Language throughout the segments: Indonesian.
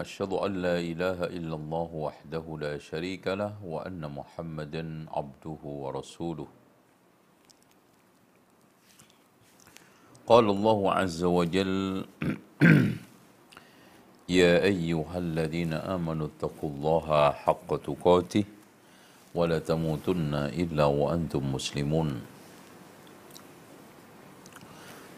أشهد أن لا إله إلا الله وحده لا شريك له وأن محمدا عبده ورسوله. قال الله عز وجل يا أيها الذين آمنوا اتقوا الله حق تقاته ولا تموتن إلا وأنتم مسلمون.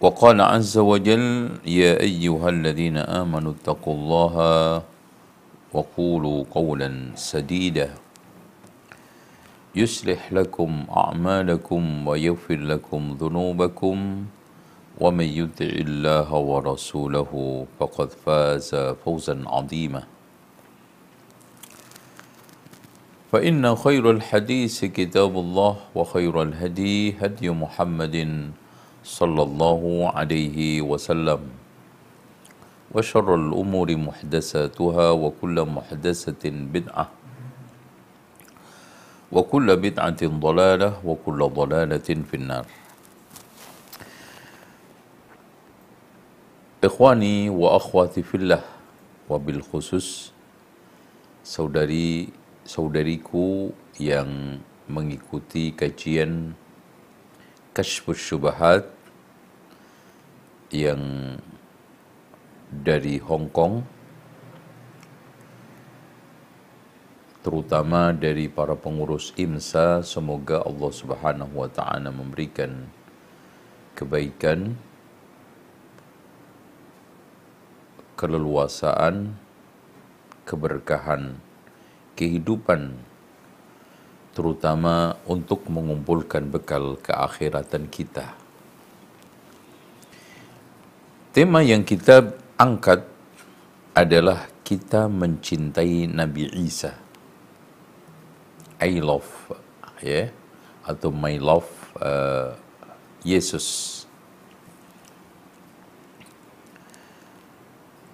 وقال عز وجل يا أيها الذين آمنوا اتقوا الله وقولوا قولا سديدا. يصلح لكم أعمالكم ويغفر لكم ذنوبكم ومن يطع الله ورسوله فقد فاز فوزا عظيما. فإن خير الحديث كتاب الله وخير الهدي هدي محمد صلى الله عليه وسلم وشر الأمور محدثاتها وكل محدثة بدعة وكل بدعة ضلالة وكل ضلالة في النار إخواني وأخواتي في الله وبالخصوص saudari saudariku yang mengikuti kajian Kashfus Syubahat yang dari Hong Kong terutama dari para pengurus IMSA semoga Allah Subhanahu wa taala memberikan kebaikan keleluasaan keberkahan kehidupan terutama untuk mengumpulkan bekal keakhiratan kita. Tema yang kita angkat adalah kita mencintai Nabi Isa. I love, ya, atau my love uh, Yesus.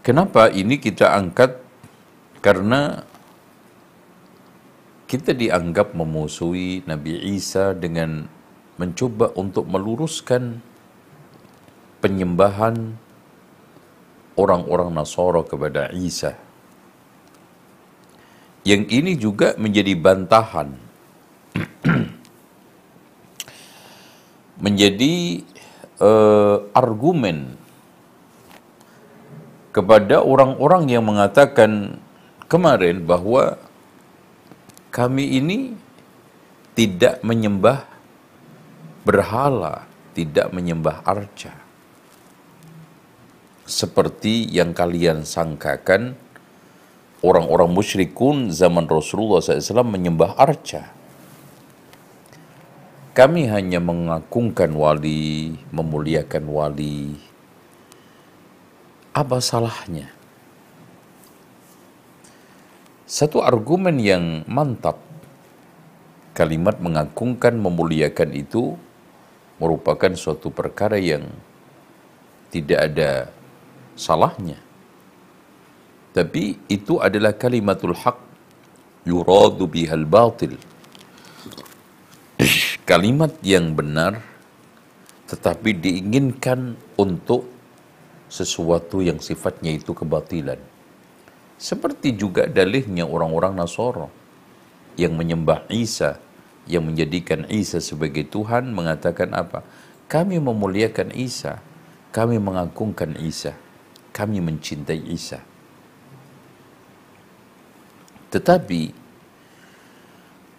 Kenapa ini kita angkat? Karena kita dianggap memusuhi Nabi Isa dengan mencoba untuk meluruskan penyembahan orang-orang Nasara kepada Isa. Yang ini juga menjadi bantahan menjadi uh, argumen kepada orang-orang yang mengatakan kemarin bahwa kami ini tidak menyembah berhala, tidak menyembah arca. Seperti yang kalian sangkakan orang-orang musyrikun zaman Rasulullah SAW menyembah arca. Kami hanya mengagungkan wali, memuliakan wali. Apa salahnya? Satu argumen yang mantap, kalimat mengagungkan, memuliakan itu merupakan suatu perkara yang tidak ada salahnya. Tapi itu adalah kalimatul haq yuradu bihal batil. Kalimat yang benar tetapi diinginkan untuk sesuatu yang sifatnya itu kebatilan. Seperti juga dalihnya orang-orang Nasoro yang menyembah Isa, yang menjadikan Isa sebagai Tuhan mengatakan apa? Kami memuliakan Isa, kami mengagungkan Isa, kami mencintai Isa. Tetapi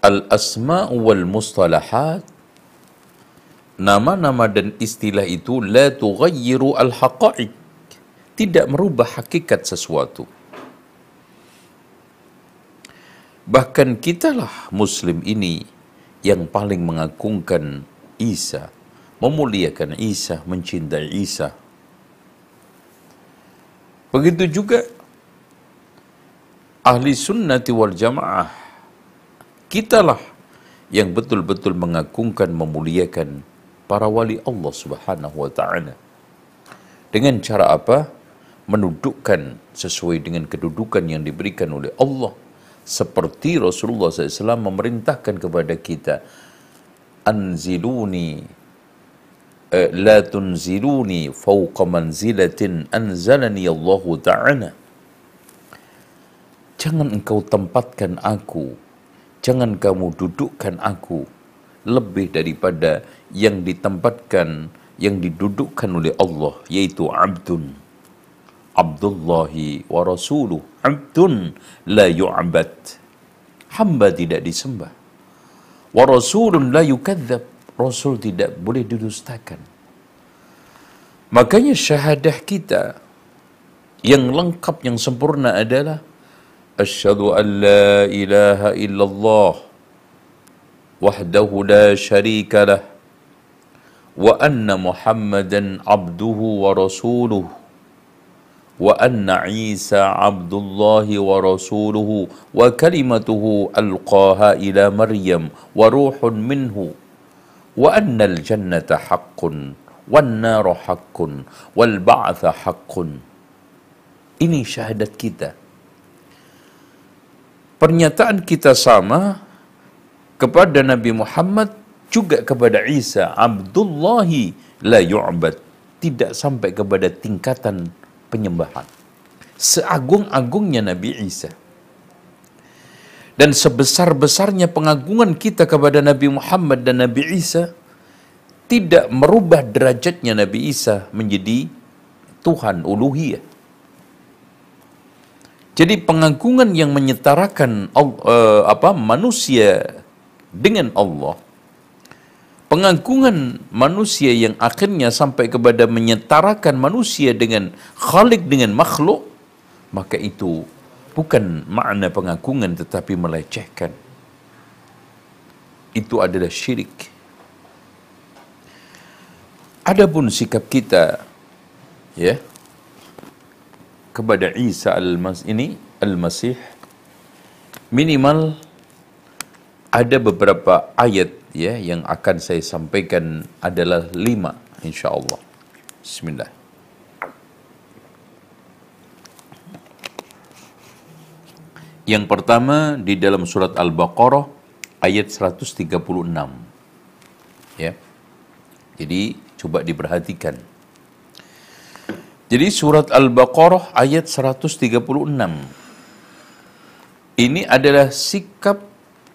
al-asma' wal mustalahat nama-nama dan istilah itu la tughayyiru al-haqa'iq tidak merubah hakikat sesuatu bahkan kitalah muslim ini yang paling mengagungkan Isa memuliakan Isa mencintai Isa begitu juga ahli sunnati wal jamaah kitalah yang betul-betul mengagungkan memuliakan para wali Allah Subhanahu wa taala. Dengan cara apa? Menundukkan sesuai dengan kedudukan yang diberikan oleh Allah. Seperti Rasulullah SAW memerintahkan kepada kita, Anziluni, la tunziluni fawqa manzilatin anzalani Allah Ta'ala. Jangan engkau tempatkan aku, jangan kamu dudukkan aku lebih daripada yang ditempatkan yang didudukkan oleh Allah yaitu abdun. Abdullahi wa rasuluh abdun la yu'bad. Hamba tidak disembah. Wa rasulun la yukadzab Rasul tidak boleh didustakan. Makanya syahadah kita yang lengkap, yang sempurna adalah Asyadu an la ilaha illallah wahdahu la syarika lah wa anna muhammadan abduhu wa rasuluh wa anna Isa abdullahi wa rasuluhu wa kalimatuhu alqaha ila Maryam wa ruhun minhu wa annal jannata haqqun wan naru haqqun wal ba'tha haqqun. Ini syahadat kita. Pernyataan kita sama kepada Nabi Muhammad juga kepada Isa Abdullahi la yu'bad. Tidak sampai kepada tingkatan penyembahan. Seagung-agungnya Nabi Isa dan sebesar-besarnya pengagungan kita kepada Nabi Muhammad dan Nabi Isa tidak merubah derajatnya Nabi Isa menjadi Tuhan uluhiyah. Jadi pengagungan yang menyetarakan uh, apa manusia dengan Allah pengagungan manusia yang akhirnya sampai kepada menyetarakan manusia dengan khalik dengan makhluk maka itu bukan makna pengagungan tetapi melecehkan itu adalah syirik adapun sikap kita ya kepada Isa al-Mas ini al-Masih minimal ada beberapa ayat ya yang akan saya sampaikan adalah lima insyaallah. Bismillah. Yang pertama di dalam surat Al-Baqarah ayat 136. Ya. Jadi coba diperhatikan. Jadi surat Al-Baqarah ayat 136. Ini adalah sikap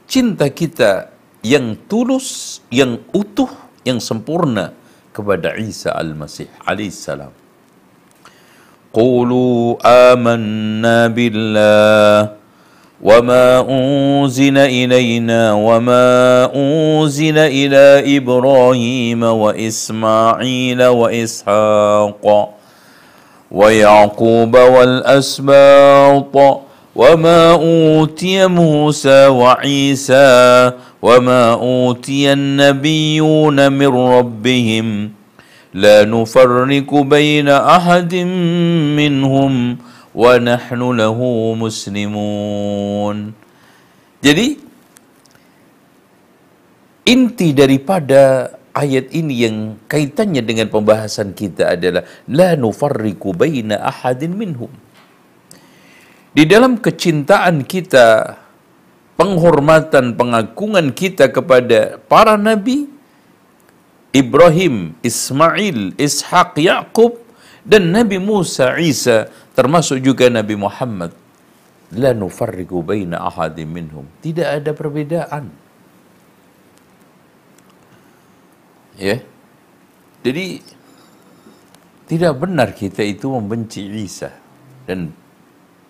cinta kita yang tulus, yang utuh, yang sempurna kepada Isa al-Masih alaihissalam. Qulu amanna billah وما انزل الينا وما انزل إلى إبراهيم واسماعيل واسحاق ويعقوب والاسباط وما اوتي موسى وعيسى وما اوتي النبيون من ربهم لا نفرق بين احد منهم ونحن له مسلمون Jadi inti daripada ayat ini yang kaitannya dengan pembahasan kita adalah la nufarriqu baina ahadin minhum. Di dalam kecintaan kita penghormatan, pengagungan kita kepada para nabi, Ibrahim, Ismail, Ishak, Yakub, dan Nabi Musa, Isa, termasuk juga Nabi Muhammad. La nufarriqu baina ahadim minhum. Tidak ada perbedaan. Ya. Jadi tidak benar kita itu membenci Isa dan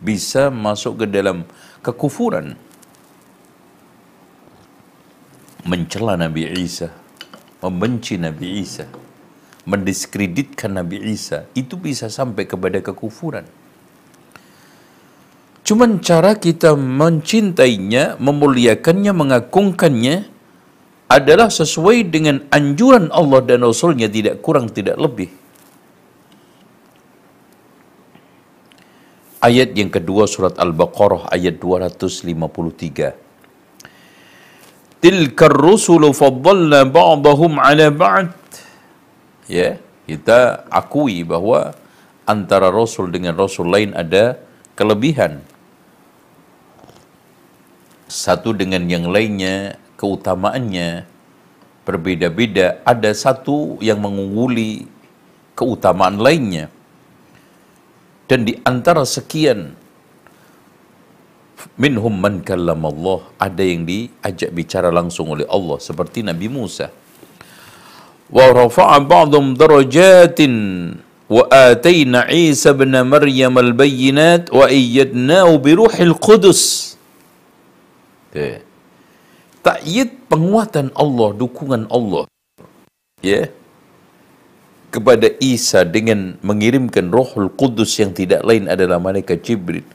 bisa masuk ke dalam kekufuran mencela Nabi Isa, membenci Nabi Isa, mendiskreditkan Nabi Isa, itu bisa sampai kepada kekufuran. Cuman cara kita mencintainya, memuliakannya, mengagungkannya adalah sesuai dengan anjuran Allah dan Rasulnya tidak kurang tidak lebih. Ayat yang kedua surat Al-Baqarah ayat 253. Tilkar rusulu faddalna ba'dahum ala ba'd. Ya, kita akui bahwa antara rasul dengan rasul lain ada kelebihan. Satu dengan yang lainnya keutamaannya berbeda-beda. Ada satu yang mengungguli keutamaan lainnya. Dan di antara sekian minhum man Allah ada yang diajak bicara langsung oleh Allah seperti Nabi Musa wa atayna Isa ibn Maryam al-bayyinat wa ayyadnahu bi ruhil qudus takyid penguatan Allah dukungan Allah ya yeah kepada Isa dengan mengirimkan Rohul Kudus yang tidak lain adalah malaikat Jibril.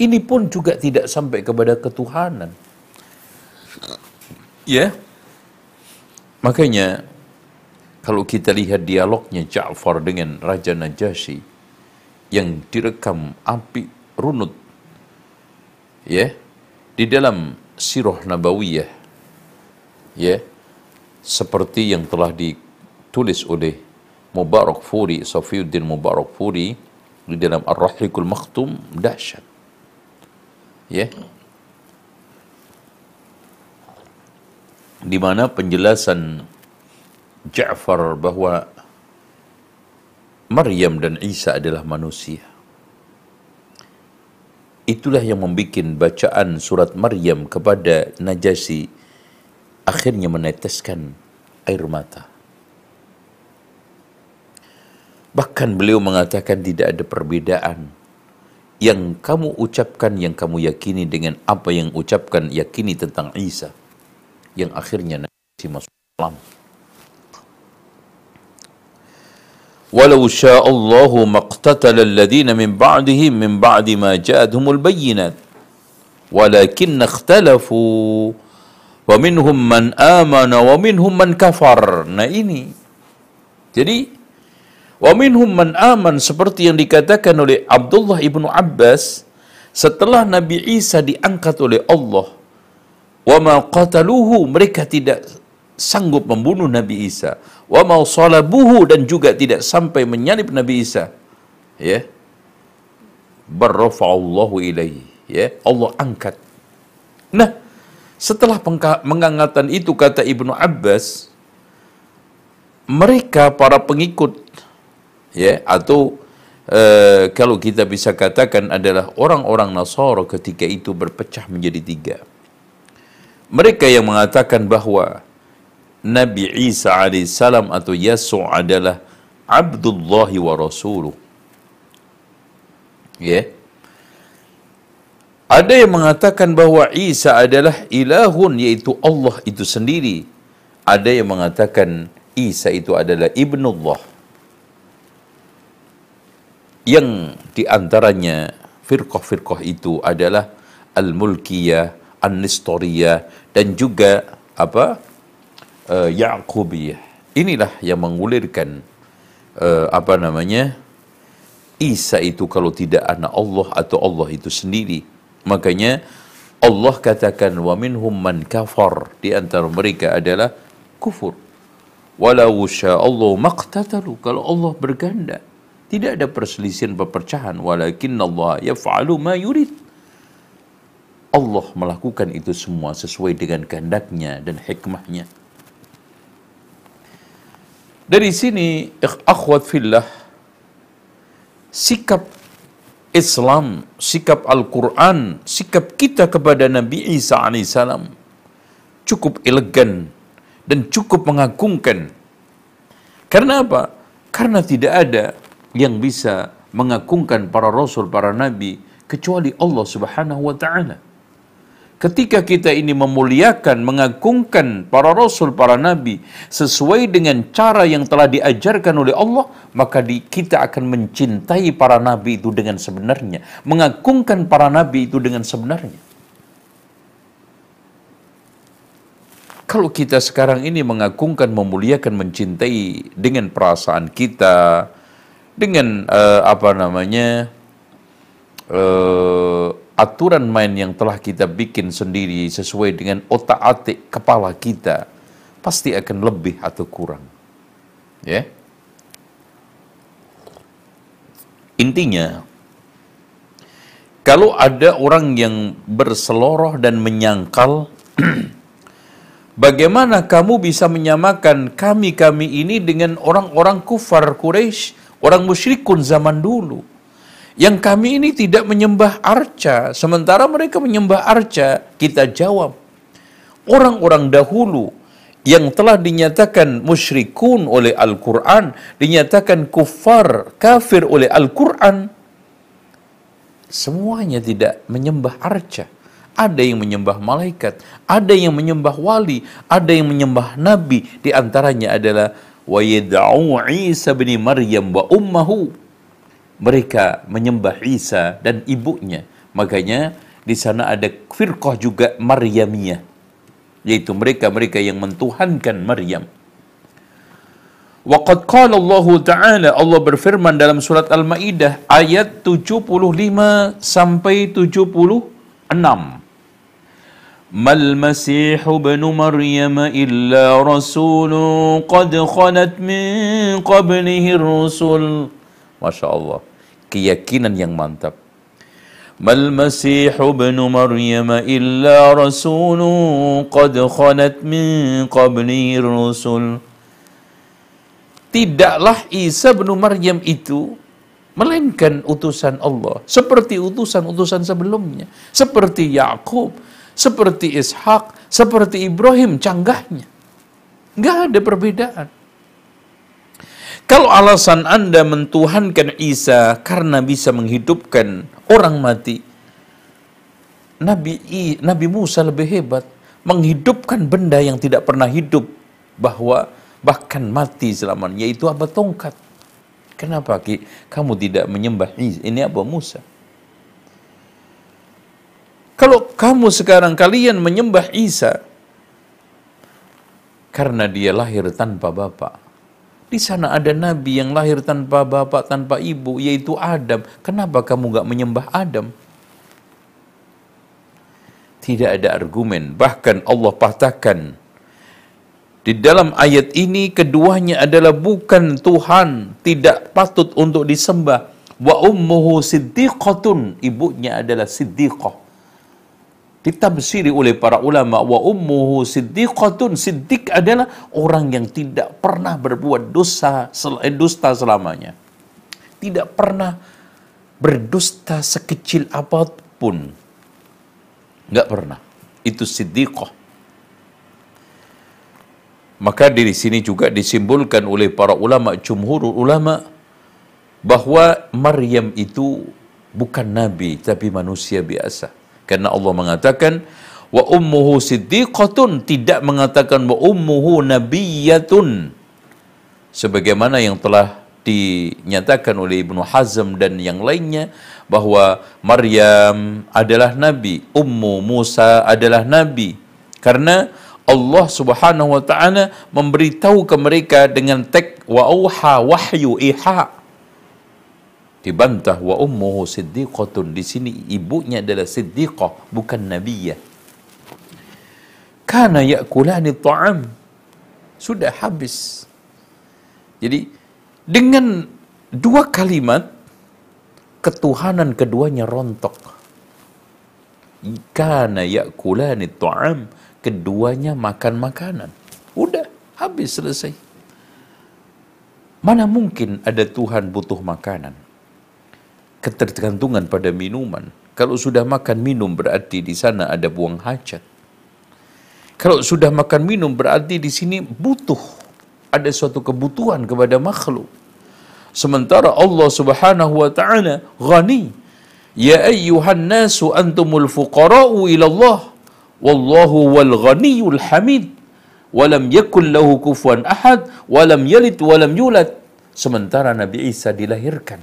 Ini pun juga tidak sampai kepada ketuhanan. Ya. Makanya kalau kita lihat dialognya Ja'far dengan Raja Najasyi yang direkam api runut ya di dalam sirah nabawiyah ya seperti yang telah ditulis oleh Mubarak Furi, Safiuddin Mubarak Furi di dalam Ar-Rahikul Maktum dahsyat. Ya. Di mana penjelasan Ja'far bahwa Maryam dan Isa adalah manusia. Itulah yang membuat bacaan surat Maryam kepada Najasi akhirnya meneteskan air mata. Bahkan beliau mengatakan tidak ada perbedaan yang kamu ucapkan, yang kamu yakini dengan apa yang ucapkan, yakini tentang Isa. Yang akhirnya Nabi masuk Islam. Walau sya'allahu maqtatala alladhina min ba'dihim min ba'di ma ja'adhumul bayyinat. Walakin ikhtalafu wa man amana wa man kafar. Nah ini. Jadi Wa man aman seperti yang dikatakan oleh Abdullah ibnu Abbas setelah Nabi Isa diangkat oleh Allah. Wa ma mereka tidak sanggup membunuh Nabi Isa. Wa ma salabuhu dan juga tidak sampai menyalib Nabi Isa. Ya. Barrafa'allahu ilaihi. Ya, Allah angkat. Nah, setelah pengangkatan itu kata Ibnu Abbas, mereka para pengikut ya atau uh, kalau kita bisa katakan adalah orang-orang Nasara ketika itu berpecah menjadi tiga. Mereka yang mengatakan bahwa Nabi Isa alaihissalam atau Yesus adalah Abdullah wa Rasuluh. Ya. Ada yang mengatakan bahwa Isa adalah ilahun yaitu Allah itu sendiri. Ada yang mengatakan Isa itu adalah ibnullah yang di antaranya firqah-firqah itu adalah al-mulkiyah, an-nistoriyah, dan juga apa uh, Ya'qubiyah. Inilah yang mengulirkan uh, apa namanya Isa itu kalau tidak anak Allah atau Allah itu sendiri. Makanya Allah katakan wa minhum man kafar di antara mereka adalah kufur. Walau Allah maqtatalu kalau Allah berganda tidak ada perselisihan perpecahan. Walakin Allah yaf'alu ma yurid. Allah melakukan itu semua sesuai dengan kehendaknya dan hikmahnya. Dari sini, akhwat fillah, sikap Islam, sikap Al-Quran, sikap kita kepada Nabi Isa alaihissalam cukup elegan dan cukup mengagungkan. Karena apa? Karena tidak ada yang bisa mengagungkan para rasul, para nabi kecuali Allah Subhanahu wa taala. Ketika kita ini memuliakan, mengagungkan para rasul, para nabi sesuai dengan cara yang telah diajarkan oleh Allah, maka di, kita akan mencintai para nabi itu dengan sebenarnya, mengagungkan para nabi itu dengan sebenarnya. Kalau kita sekarang ini mengagungkan, memuliakan, mencintai dengan perasaan kita, dengan uh, apa namanya uh, aturan main yang telah kita bikin sendiri sesuai dengan otak-atik kepala kita pasti akan lebih atau kurang. Ya. Intinya kalau ada orang yang berseloroh dan menyangkal bagaimana kamu bisa menyamakan kami-kami ini dengan orang-orang kufar Quraisy, orang musyrikun zaman dulu? Yang kami ini tidak menyembah arca, sementara mereka menyembah arca. Kita jawab, orang-orang dahulu yang telah dinyatakan musyrikun oleh Al-Quran, dinyatakan kufar, kafir oleh Al-Quran, semuanya tidak menyembah arca. Ada yang menyembah malaikat, ada yang menyembah wali, ada yang menyembah nabi. Di antaranya adalah wa yad'u Isa bin Maryam wa ummahu mereka menyembah Isa dan ibunya. Makanya di sana ada firqah juga Maryamiyah. Yaitu mereka-mereka yang mentuhankan Maryam. Waqad qala Allah Ta'ala Allah berfirman dalam surat Al-Maidah ayat 75 sampai 76. Mal Masih ibn Maryam illa rasulun qad khalat min qablihi rusul. Masya Allah keyakinan yang mantap. Mal Masih ibn Maryam illa rasulun qad khanat min qabli rusul. Tidaklah Isa bin Maryam itu melainkan utusan Allah seperti utusan-utusan sebelumnya, seperti Yakub, seperti Ishak, seperti Ibrahim canggahnya. Enggak ada perbedaan. Kalau alasan Anda mentuhankan Isa karena bisa menghidupkan orang mati, Nabi I, Nabi Musa lebih hebat menghidupkan benda yang tidak pernah hidup bahwa bahkan mati selamanya yaitu apa tongkat. Kenapa Ki? kamu tidak menyembah Isa? Ini apa Musa? Kalau kamu sekarang kalian menyembah Isa karena dia lahir tanpa bapak, di sana ada nabi yang lahir tanpa bapak, tanpa ibu, yaitu Adam. Kenapa kamu gak menyembah Adam? Tidak ada argumen. Bahkan Allah patahkan. Di dalam ayat ini keduanya adalah bukan Tuhan, tidak patut untuk disembah. Wa ummuhu siddiqatun, ibunya adalah siddiqah ditafsiri oleh para ulama wa ummuhu siddiqatun. Siddiq adalah orang yang tidak pernah berbuat dosa eh, dusta selamanya. Tidak pernah berdusta sekecil apa pun. Nggak pernah. Itu siddiqah. Maka di sini juga disimbolkan oleh para ulama jumhur ulama bahwa Maryam itu bukan nabi tapi manusia biasa karena Allah mengatakan wa ummuhu siddiqatun tidak mengatakan wa ummuhu nabiyatun sebagaimana yang telah dinyatakan oleh Ibnu Hazm dan yang lainnya bahwa Maryam adalah nabi, Ummu Musa adalah nabi. Karena Allah Subhanahu wa taala memberitahu ke mereka dengan tek wa auha wahyu iha dibantah wa ummuhu siddiqatun. Di sini ibunya adalah siddiqah bukan nabiyah. Kana yakulani ta'am. Sudah habis. Jadi dengan dua kalimat ketuhanan keduanya rontok. Kana yakulani ta'am. Keduanya makan makanan. Udah habis selesai. Mana mungkin ada Tuhan butuh makanan ketergantungan pada minuman. Kalau sudah makan minum berarti di sana ada buang hajat. Kalau sudah makan minum berarti di sini butuh ada suatu kebutuhan kepada makhluk. Sementara Allah Subhanahu wa taala ghani. Ya ayyuhan nasu antumul fuqara'u ila Allah wallahu wal ghaniyul hamid walam yakul lahu kufuwan ahad walam yalid walam yulad sementara Nabi Isa dilahirkan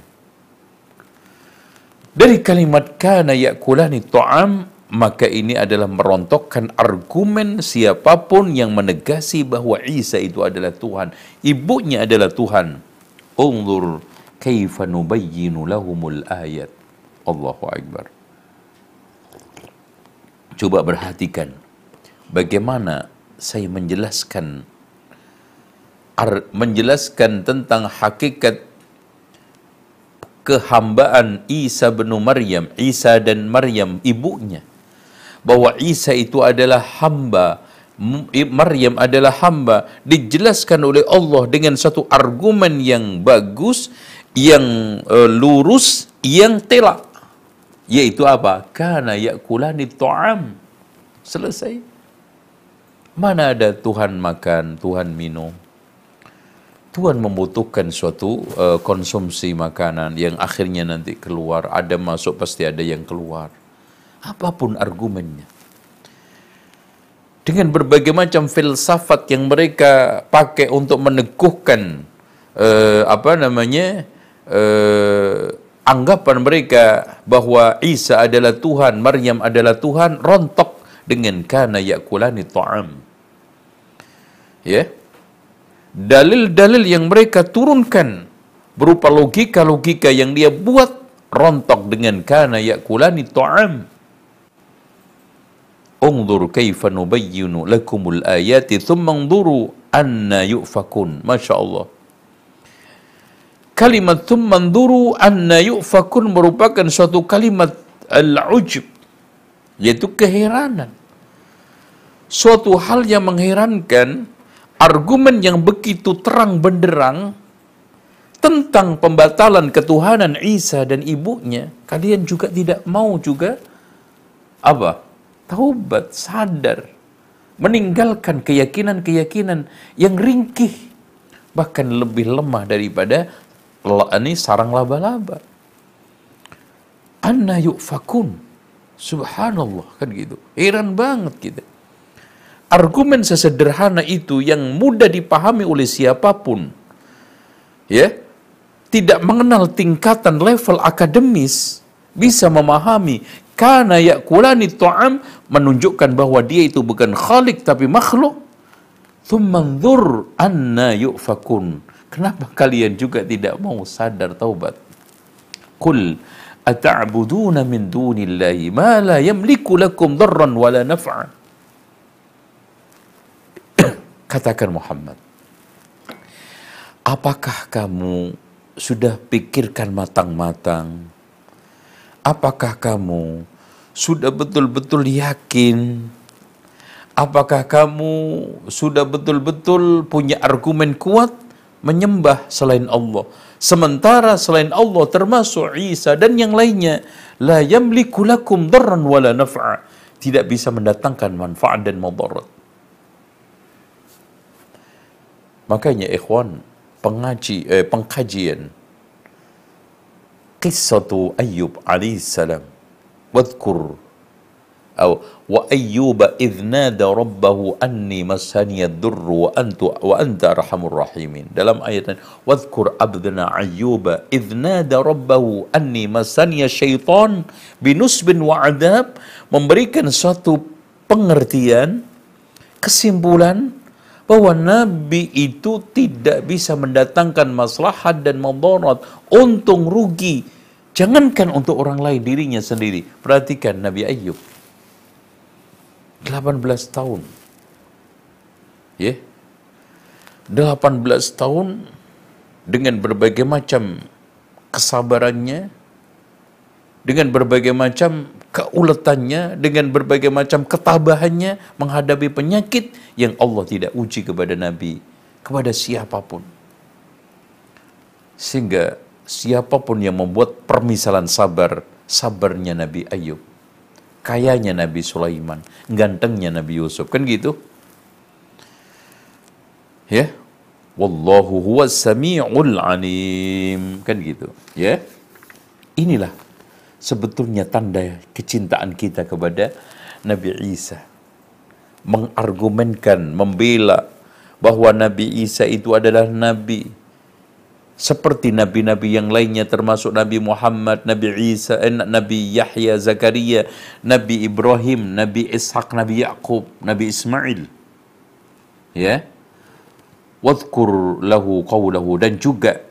dari kalimat kana yakulani ta'am maka ini adalah merontokkan argumen siapa pun yang menegasi bahwa Isa itu adalah Tuhan. Ibunya adalah Tuhan. Unzur kaifa nubayyinu lahumul ayat. Allahu Akbar. Coba perhatikan bagaimana saya menjelaskan menjelaskan tentang hakikat kehambaan Isa bin Maryam, Isa dan Maryam ibunya bahwa Isa itu adalah hamba, Maryam adalah hamba, dijelaskan oleh Allah dengan satu argumen yang bagus, yang uh, lurus, yang telak. Yaitu apa? Karena yakulani ta'am. Selesai. Mana ada Tuhan makan, Tuhan minum. Tuhan membutuhkan suatu uh, konsumsi makanan yang akhirnya nanti keluar. Ada masuk pasti ada yang keluar apa pun argumennya. Dengan berbagai macam filsafat yang mereka pakai untuk meneguhkan uh, apa namanya uh, anggapan mereka bahwa Isa adalah Tuhan, Maryam adalah Tuhan, rontok dengan kana yakulani ta'am. Ya. Dalil-dalil yang mereka turunkan berupa logika-logika yang dia buat rontok dengan kana yakulani ta'am. Ungdur kaifa nubayyinu lakumul ayati thumma ungduru anna yu'fakun. Masya Allah. Kalimat thumma ungduru anna yu'fakun merupakan suatu kalimat al-ujub. Yaitu keheranan. Suatu hal yang mengherankan, argumen yang begitu terang benderang tentang pembatalan ketuhanan Isa dan ibunya, kalian juga tidak mau juga apa? taubat, sadar, meninggalkan keyakinan-keyakinan yang ringkih, bahkan lebih lemah daripada ini sarang laba-laba. Anna yu'fakun. Subhanallah kan gitu. Heran banget kita. Argumen sesederhana itu yang mudah dipahami oleh siapa pun. Ya. Tidak mengenal tingkatan level akademis bisa memahami karena yakulani ta'am menunjukkan bahwa dia itu bukan khalik tapi makhluk. Thummanzur anna yu'fakun. Kenapa kalian juga tidak mau sadar taubat? Qul ata'buduna min dunillahi ma la yamliku lakum darran wala naf'a. Katakan Muhammad. Apakah kamu sudah pikirkan matang-matang Apakah kamu sudah betul-betul yakin? Apakah kamu sudah betul-betul punya argumen kuat menyembah selain Allah? Sementara selain Allah termasuk Isa dan yang lainnya la yamliku lakum darran wala naf'a tidak bisa mendatangkan manfaat dan mudarat. Makanya ikhwan, pengaji, eh, pengkajian. Qissatu Ayyub alaihissalam wadhkur. Atau wa Ayub idh nada rabbahu anni masaniya dhurru wa antu wa anta arhamur rahimin. Dalam ayat wadhkur abdana Ayub idh nada rabbahu anni masani syaitan binusbin wa adab. Memberikan suatu pengertian kesimpulan bahwa Nabi itu tidak bisa mendatangkan maslahat dan mudarat, untung rugi. Jangankan untuk orang lain, dirinya sendiri. Perhatikan Nabi Ayub. 18 tahun. Ya. Yeah. 18 tahun dengan berbagai macam kesabarannya, dengan berbagai macam keuletannya, dengan berbagai macam ketabahannya menghadapi penyakit yang Allah tidak uji kepada Nabi, kepada siapa pun. Sehingga siapa pun yang membuat permisalan sabar, sabarnya Nabi Ayub, kayanya Nabi Sulaiman, gantengnya Nabi Yusuf, kan gitu? Ya, wallahu huwas samiul alim, kan gitu, ya. Inilah sebetulnya tanda kecintaan kita kepada Nabi Isa. mengargumenkan, membela bahwa Nabi Isa itu adalah nabi seperti nabi-nabi yang lainnya termasuk Nabi Muhammad, Nabi Isa, eh, Nabi Yahya, Zakaria, Nabi Ibrahim, Nabi Ishak, Nabi Yakub, Nabi Ismail. Ya. Wadhkur lahu qawlahu dan juga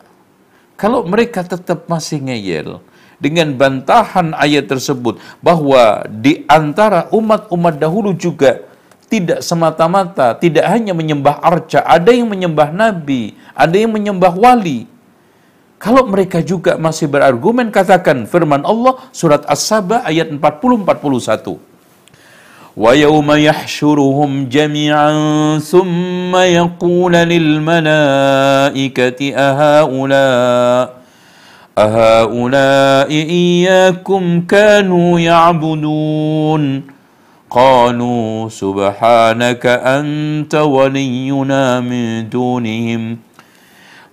kalau mereka tetap masih ngeyel dengan bantahan ayat tersebut bahwa di antara umat-umat dahulu juga tidak semata-mata tidak hanya menyembah arca, ada yang menyembah nabi, ada yang menyembah wali. Kalau mereka juga masih berargumen katakan firman Allah surat As-Saba ayat 40 41. Wa yawma yahsyuruhum jami'an thumma yaqulu أهؤلاء إياكم كانوا يعبدون؟ قالوا سبحانك أنت ولينا من دونهم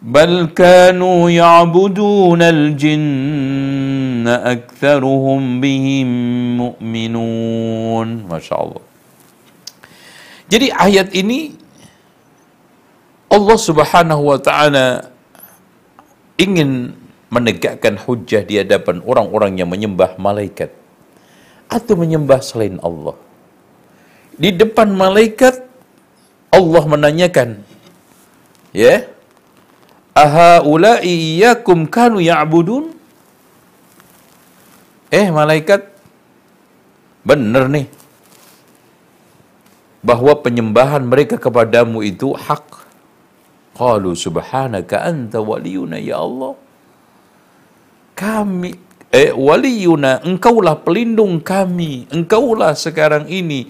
بل كانوا يعبدون الجن أكثرهم بهم مؤمنون. ما شاء الله. Jadi ayat ini Allah subhanahu wa ta'ala ingin menegakkan hujah di hadapan orang-orang yang menyembah malaikat atau menyembah selain Allah. Di depan malaikat Allah menanyakan, ya, Aha ulai iyyakum kanu ya'budun? Eh malaikat, benar nih bahwa penyembahan mereka kepadamu itu hak. Qalu subhanaka anta waliyuna ya Allah. Kami eh waliyuna engkaulah pelindung kami, engkaulah sekarang ini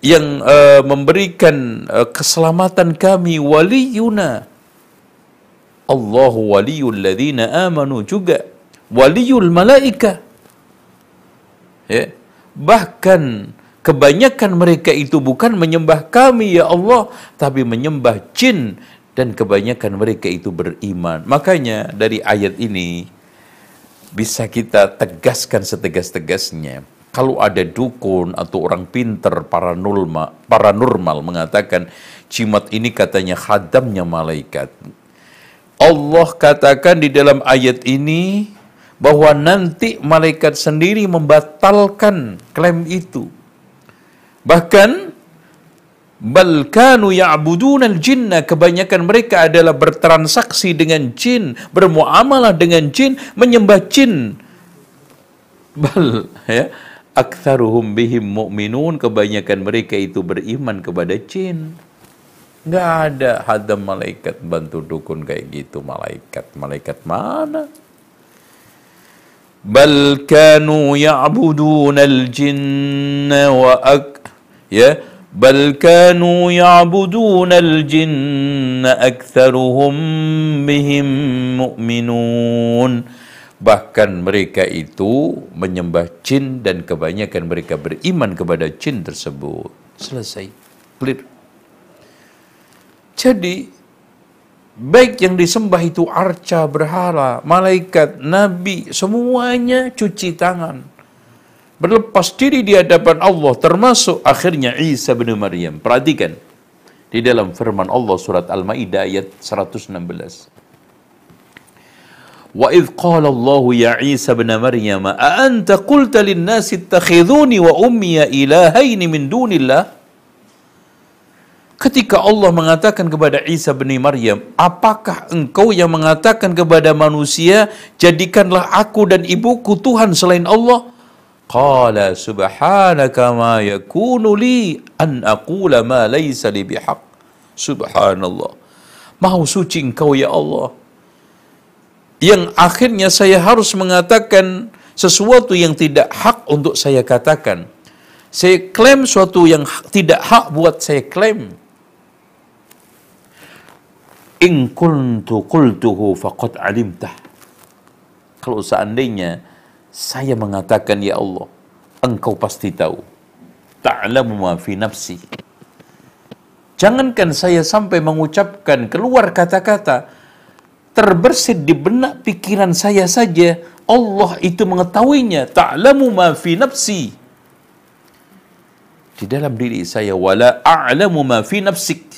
yang uh, memberikan uh, keselamatan kami. Waliyuna. Allahu waliyul ladhina amanu juga. Waliyul malaika. Ya. Bahkan kebanyakan mereka itu bukan menyembah kami ya Allah tapi menyembah jin. Dan kebanyakan mereka itu beriman. Makanya dari ayat ini bisa kita tegaskan setegas-tegasnya kalau ada dukun atau orang pinter paranormal, paranormal mengatakan cimat ini katanya khadamnya malaikat Allah katakan di dalam ayat ini bahwa nanti malaikat sendiri membatalkan klaim itu. Bahkan bal kanu ya'budun al-jinna kebanyakan mereka adalah bertransaksi dengan jin, bermuamalah dengan jin, menyembah jin. Bal ya aktsaruhum bihim mu'minun kebanyakan mereka itu beriman kepada jin. Nggak ada hadam malaikat bantu dukun kayak gitu malaikat. Malaikat mana? Bal kanu ya'budun al-jinna wa ak ya bal kanu ya'budun al-jinna aktsaruhum bihim mu'minun bahkan mereka itu menyembah jin dan kebanyakan mereka beriman kepada jin tersebut. Selesai. Clear? Jadi baik yang disembah itu arca, berhala, malaikat, nabi, semuanya cuci tangan. Berlepas diri di hadapan Allah termasuk akhirnya Isa bin Maryam. Perhatikan di dalam firman Allah surat Al-Maidah ayat 116. Wa idh qala Allah ya Isa bin Maryam a anta qulta lin-nasi ittakhidhuni wa ummi ilahaini min dunillah Ketika Allah mengatakan kepada Isa bin Maryam, apakah engkau yang mengatakan kepada manusia, jadikanlah aku dan ibuku Tuhan selain Allah? Qala subhanaka ma yakunu li an aqula ma laysa li bihaq. Subhanallah. Maha suci engkau ya Allah. Yang akhirnya saya harus mengatakan sesuatu yang tidak hak untuk saya katakan. Saya klaim sesuatu yang tidak hak buat saya klaim in kuntu qultuhu faqad alimtah. Kalau seandainya saya mengatakan ya Allah, engkau pasti tahu. Ta'lamu ma fi nafsi. Jangankan saya sampai mengucapkan keluar kata-kata terbersit di benak pikiran saya saja, Allah itu mengetahuinya. Ta'lamu ma fi nafsi. di dalam diri saya wala a'lamu ma fi nafsik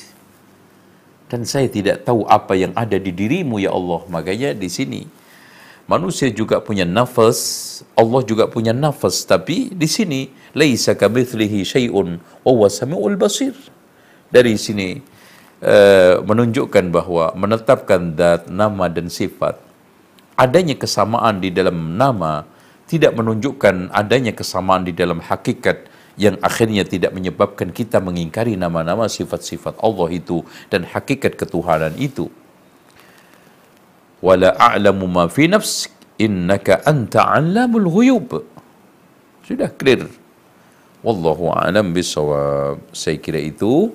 dan saya tidak tahu apa yang ada di dirimu ya Allah makanya di sini manusia juga punya nafas Allah juga punya nafas tapi di sini laisa kamitslihi syai'un wa huwa samiul basir dari sini uh, menunjukkan bahwa menetapkan dat nama dan sifat adanya kesamaan di dalam nama tidak menunjukkan adanya kesamaan di dalam hakikat yang akhirnya tidak menyebabkan kita mengingkari nama-nama sifat-sifat Allah itu dan hakikat ketuhanan itu. Wala a'lamu ma fi nafsik innaka anta 'allamul ghuyub. Sudah clear. Wallahu a'lam bisawab. Saya kira itu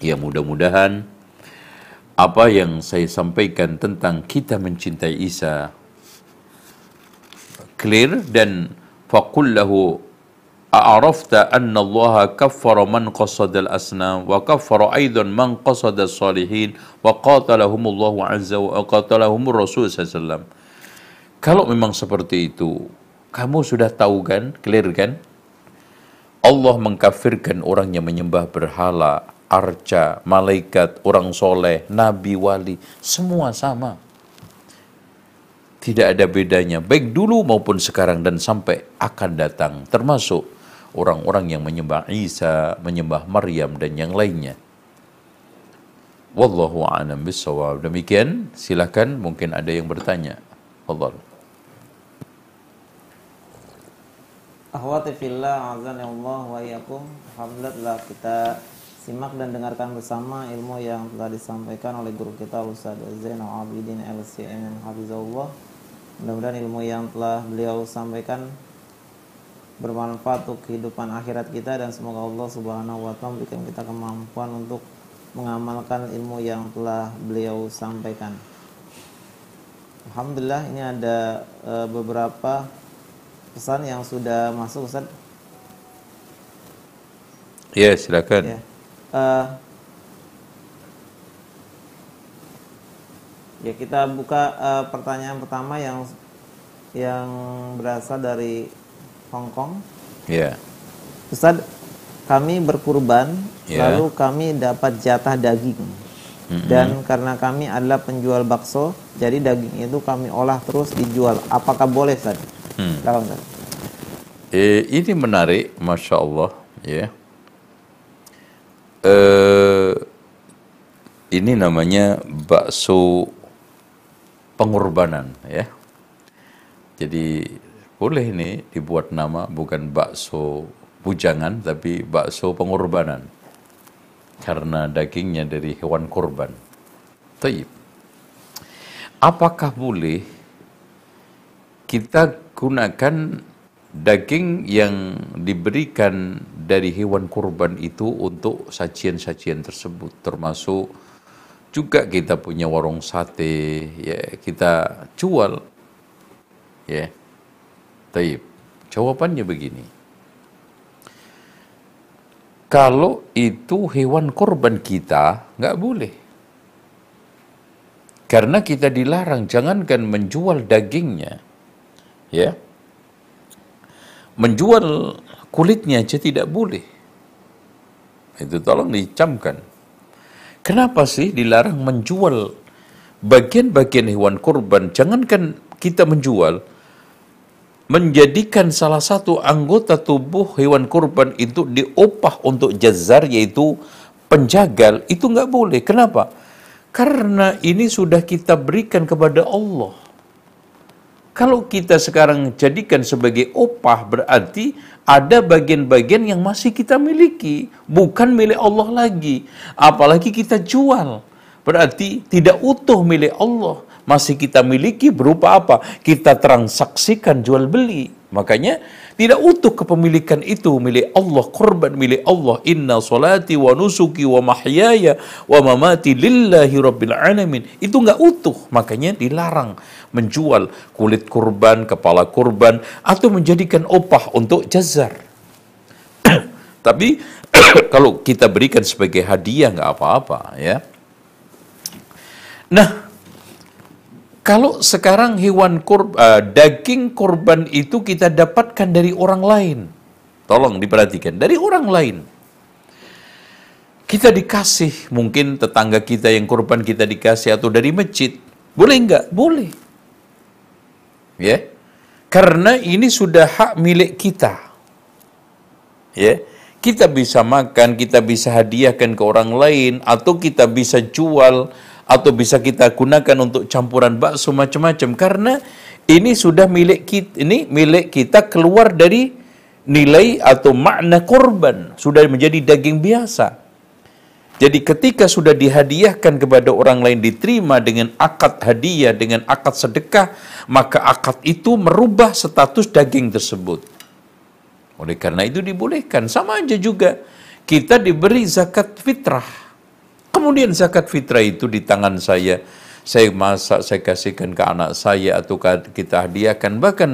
ya mudah-mudahan apa yang saya sampaikan tentang kita mencintai Isa clear dan faqul lahu a'rafta anna Allah kaffara man qasada al-asnam wa kaffara aidan man qasada salihin wa qatalahum Allah azza wa qatalahum Rasul sallallahu kalau memang seperti itu kamu sudah tahu kan clear kan Allah mengkafirkan orang yang menyembah berhala, arca, malaikat, orang soleh, nabi, wali, semua sama. Tidak ada bedanya, baik dulu maupun sekarang dan sampai akan datang, termasuk orang-orang yang menyembah Isa, menyembah Maryam dan yang lainnya. Wallahu a'lam bishawab. Demikian, silakan mungkin ada yang bertanya. Allah. Ahwati fillah azan Allah wa iyakum Alhamdulillah kita simak dan dengarkan bersama ilmu yang telah disampaikan oleh guru kita Ustaz Zainal Abidin LCM Hafizullah Mudah-mudahan ilmu yang telah beliau sampaikan bermanfaat untuk kehidupan akhirat kita dan semoga Allah Subhanahu wa taala memberikan kita kemampuan untuk mengamalkan ilmu yang telah beliau sampaikan. Alhamdulillah ini ada e, beberapa pesan yang sudah masuk Ustaz? Ya, silakan. Ya. Uh, ya kita buka uh, pertanyaan pertama yang yang berasal dari Hong Kong. Ya. Ustaz, kami berkurban, ya. lalu kami dapat jatah daging. Mm -hmm. Dan karena kami adalah penjual bakso, jadi daging itu kami olah terus dijual. Apakah boleh, Ustaz? Hmm. Eh, ini menarik, masya Allah, ya. Eh, ini namanya bakso pengorbanan, ya. Jadi boleh ini dibuat nama bukan bakso bujangan, tapi bakso pengorbanan karena dagingnya dari hewan korban. Taib. Apakah boleh kita gunakan daging yang diberikan dari hewan kurban itu untuk sajian-sajian tersebut termasuk juga kita punya warung sate ya kita jual ya taib. Jawabannya begini. Kalau itu hewan kurban kita nggak boleh. Karena kita dilarang jangankan menjual dagingnya ya. Menjual kulitnya aja tidak boleh. Itu tolong dicamkan. Kenapa sih dilarang menjual bagian-bagian hewan kurban jangankan kita menjual menjadikan salah satu anggota tubuh hewan kurban itu diopah untuk jazar yaitu penjagal itu nggak boleh kenapa karena ini sudah kita berikan kepada Allah kalau kita sekarang jadikan sebagai opah berarti ada bagian-bagian yang masih kita miliki, bukan milik Allah lagi. Apalagi kita jual. Berarti tidak utuh milik Allah, masih kita miliki berupa apa? Kita transaksikan jual beli. Makanya tidak utuh kepemilikan itu milik Allah, korban milik Allah. Inna salati wa nusuki wa mahyaya wa mamati lillahi rabbil alamin. Itu nggak utuh, makanya dilarang menjual kulit kurban, kepala kurban, atau menjadikan opah untuk jazar. Tapi kalau kita berikan sebagai hadiah nggak apa-apa ya. Nah, kalau sekarang hewan kur, uh, daging kurban itu kita dapatkan dari orang lain, Tolong diperhatikan dari orang lain. Kita dikasih, mungkin tetangga kita yang korban kita dikasih atau dari masjid. Boleh enggak? Boleh. Ya. Karena ini sudah hak milik kita. Ya. Kita bisa makan, kita bisa hadiahkan ke orang lain atau kita bisa jual atau bisa kita gunakan untuk campuran bakso macam-macam. Karena ini sudah milik kita ini milik kita keluar dari nilai atau makna korban sudah menjadi daging biasa. Jadi ketika sudah dihadiahkan kepada orang lain diterima dengan akad hadiah dengan akad sedekah maka akad itu merubah status daging tersebut. Oleh karena itu dibolehkan. Sama aja juga kita diberi zakat fitrah Kemudian zakat fitrah itu di tangan saya, saya masak, saya kasihkan ke anak saya atau kita hadiahkan. Bahkan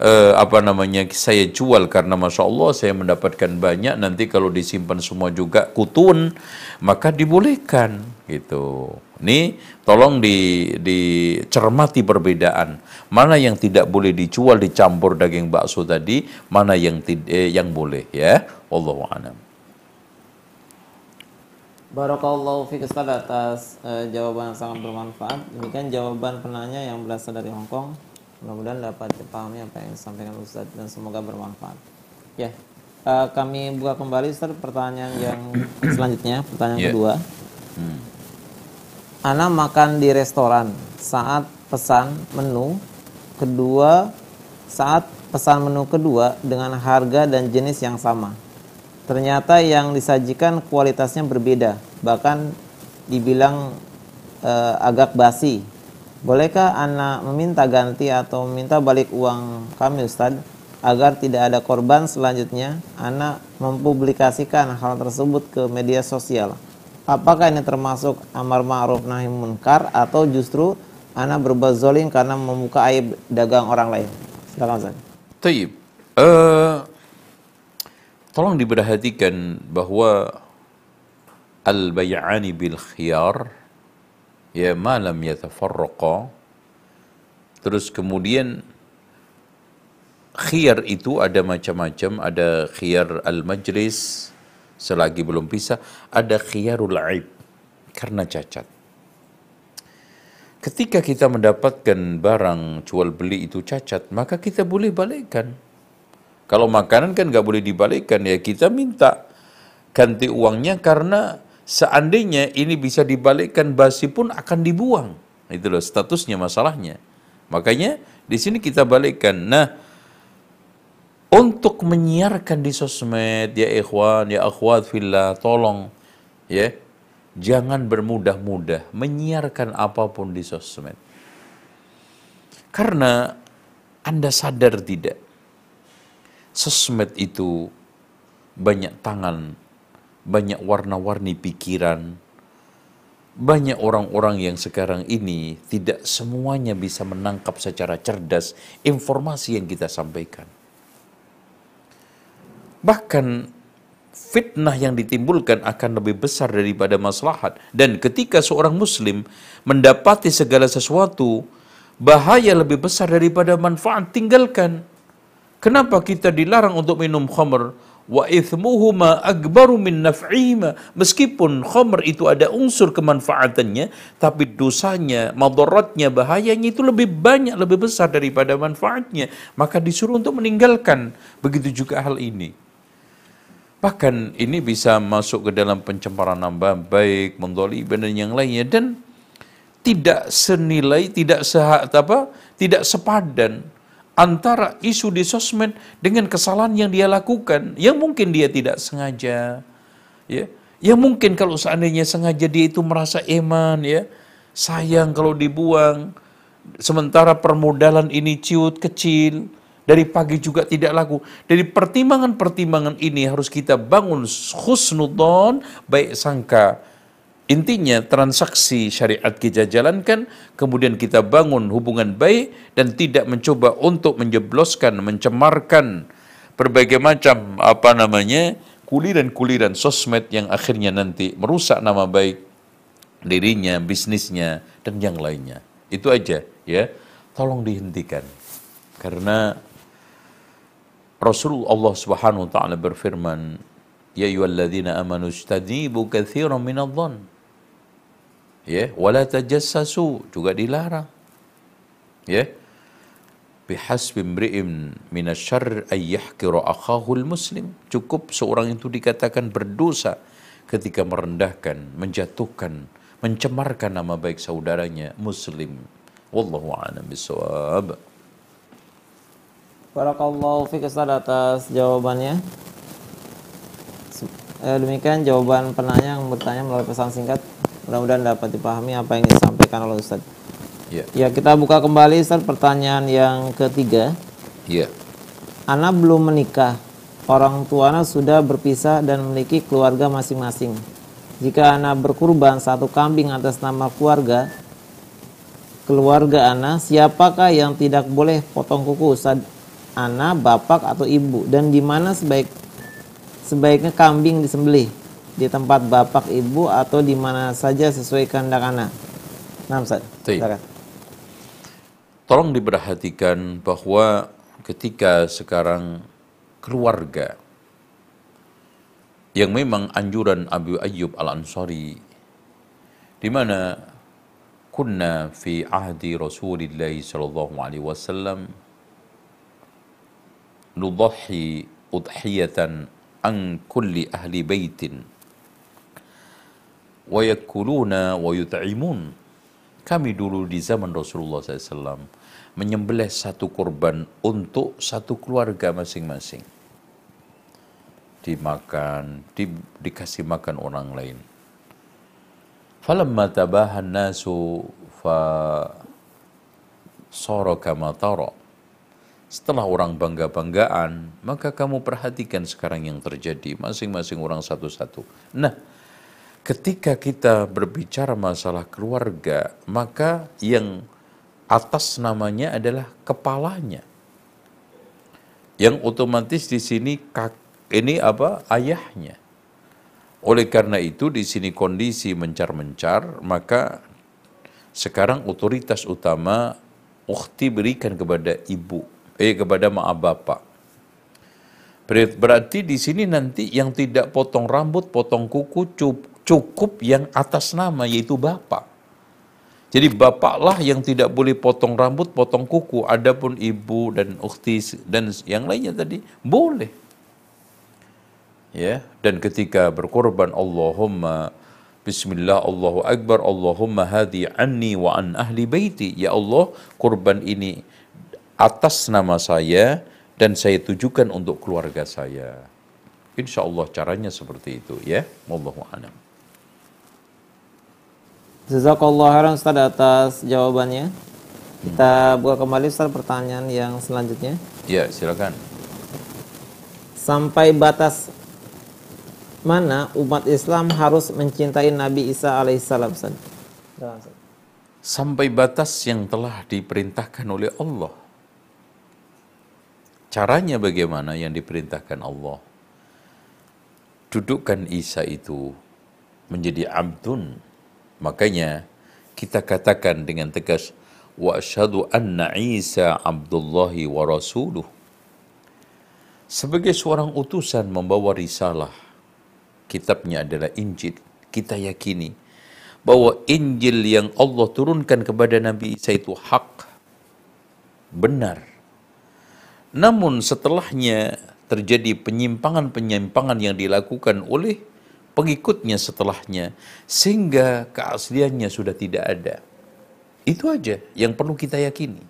eh, apa namanya saya jual karena masya Allah saya mendapatkan banyak. Nanti kalau disimpan semua juga kutun, maka dibolehkan gitu. Ini tolong di, dicermati perbedaan. Mana yang tidak boleh dijual dicampur daging bakso tadi, mana yang eh, yang boleh ya. Allahu a'lam. Barakallahu fiik Ustaz atas uh, jawaban yang sangat bermanfaat. Demikian jawaban penanya yang berasal dari Hong Kong. Mudah-mudahan dapat dipahami apa yang disampaikan Ustaz dan semoga bermanfaat. Ya, uh, kami buka kembali Ustaz pertanyaan yang selanjutnya, pertanyaan yeah. kedua. Hmm. Ana makan di restoran saat pesan menu kedua saat pesan menu kedua dengan harga dan jenis yang sama ternyata yang disajikan kualitasnya berbeda, bahkan dibilang e, agak basi. Bolehkah anak meminta ganti atau meminta balik uang kami Ustadz agar tidak ada korban selanjutnya anak mempublikasikan hal tersebut ke media sosial? Apakah ini termasuk amar ma'ruf nahi munkar atau justru anak berbuat zolim karena membuka aib dagang orang lain? Silakan Ustaz. Taib. Uh, Tolong diperhatikan bahwa al-bay'ani bil khiyar ya malam yatafarraqa terus kemudian khiyar itu ada macam-macam ada khiyar al-majlis selagi belum pisah ada khiyarul aib karena cacat. Ketika kita mendapatkan barang jual beli itu cacat maka kita boleh balikkan kalau makanan kan nggak boleh dibalikkan ya kita minta ganti uangnya karena seandainya ini bisa dibalikkan basi pun akan dibuang. Itu loh statusnya masalahnya. Makanya di sini kita balikkan. Nah, untuk menyiarkan di sosmed ya ikhwan ya akhwat fillah tolong ya jangan bermudah-mudah menyiarkan apa pun di sosmed. Karena Anda sadar tidak sosmed itu banyak tangan, banyak warna-warni pikiran, banyak orang-orang yang sekarang ini tidak semuanya bisa menangkap secara cerdas informasi yang kita sampaikan. Bahkan fitnah yang ditimbulkan akan lebih besar daripada maslahat. Dan ketika seorang muslim mendapati segala sesuatu, bahaya lebih besar daripada manfaat, tinggalkan. Kenapa kita dilarang untuk minum khamr? Wa ithmuhuma akbaru min naf'ihima. Meskipun khamr itu ada unsur kemanfaatannya, tapi dosanya, madaratnya, bahayanya itu lebih banyak, lebih besar daripada manfaatnya. Maka disuruh untuk meninggalkan. Begitu juga hal ini. Bahkan ini bisa masuk ke dalam pencemaran nama baik, mendoli dan yang lainnya. Dan tidak senilai, tidak sehat apa, tidak sepadan antara isu di sosmed dengan kesalahan yang dia lakukan. Yang mungkin dia tidak sengaja ya. Yang mungkin kalau seandainya sengaja dia itu merasa eman ya. Sayang kalau dibuang. Sementara permodalan ini ciut kecil dari pagi juga tidak laku. Dari pertimbangan-pertimbangan ini harus kita bangun khusnudon, baik sangka, Intinya transaksi syariat kita jalankan, kemudian kita bangun hubungan baik dan tidak mencoba untuk menjebloskan, mencemarkan berbagai macam apa namanya kuliran-kuliran sosmed yang akhirnya nanti merusak nama baik dirinya, bisnisnya dan yang lainnya. Itu aja ya. Tolong dihentikan. Karena Rasulullah Subhanahu wa taala berfirman, "Ya ayyuhalladzina amanu istanibu katsiran minadh-dhann." Ya, wala tajassasu juga dilarang. Ya. Bihasbi imri'in minasyarr ay yahqira akhahul muslim. Cukup seorang itu dikatakan berdosa ketika merendahkan, menjatuhkan, mencemarkan nama baik saudaranya muslim. Wallahu a'lam bishawab. Barakallahu fiik Ustaz atas jawabannya. Eh, demikian jawaban penanya yang bertanya melalui pesan singkat. Mudah-mudahan dapat dipahami apa yang disampaikan oleh Ustaz. Ya. Ya, kita buka kembali Ustaz pertanyaan yang ketiga. Ya. Ana belum menikah. Orang tuana sudah berpisah dan memiliki keluarga masing-masing. Jika Ana berkurban satu kambing atas nama keluarga, keluarga Ana, siapakah yang tidak boleh potong kuku Ustaz? Ana, bapak atau ibu? Dan di mana sebaik sebaiknya kambing disembelih? Di tempat bapak, ibu atau di mana saja sesuai kehendak Ana? Nah, Ustaz. Tolong diperhatikan bahwa ketika sekarang keluarga yang memang anjuran Abu Ayyub Al-Ansari di mana kunna fi ahdi Rasulillah sallallahu alaihi wasallam nudhi udhiyatan an kulli ahli baitin wa yakuluna wa yut'imun kami dulu di zaman Rasulullah SAW menyembelih satu kurban untuk satu keluarga masing-masing. Dimakan, di, dikasih makan orang lain. Falamma tabahan nasu fa tara. Setelah orang bangga-banggaan, maka kamu perhatikan sekarang yang terjadi masing-masing orang satu-satu. Nah, ketika kita berbicara masalah keluarga, maka yang atas namanya adalah kepalanya. Yang otomatis di sini kak, ini apa? ayahnya. Oleh karena itu di sini kondisi mencar-mencar, maka sekarang otoritas utama ukhti berikan kepada ibu, eh kepada maaf bapak. Berarti di sini nanti yang tidak potong rambut, potong kuku, cup, cukup yang atas nama yaitu bapak. Jadi bapaklah yang tidak boleh potong rambut, potong kuku. Adapun ibu dan ukhti dan yang lainnya tadi boleh. Ya, dan ketika berkorban Allahumma Bismillah Allahu Akbar Allahumma hadi anni wa an ahli baiti Ya Allah kurban ini atas nama saya dan saya tujukan untuk keluarga saya Insya Allah caranya seperti itu ya Wallahu a'lam. Jazakallah khairan Ustaz atas jawabannya. Kita buka kembali Ustaz pertanyaan yang selanjutnya. Ya, silakan. Sampai batas mana umat Islam harus mencintai Nabi Isa alaihissalam Ustaz? Ustaz. Sampai batas yang telah diperintahkan oleh Allah. Caranya bagaimana yang diperintahkan Allah? Dudukkan Isa itu menjadi abdun. Makanya kita katakan dengan tegas wa asyhadu anna Isa abdullahi wa rasuluh. Sebagai seorang utusan membawa risalah, kitabnya adalah Injil. Kita yakini bahwa Injil yang Allah turunkan kepada Nabi Isa itu hak, benar. Namun setelahnya terjadi penyimpangan-penyimpangan yang dilakukan oleh pengikutnya setelahnya sehingga keasliannya sudah tidak ada. Itu aja yang perlu kita yakini.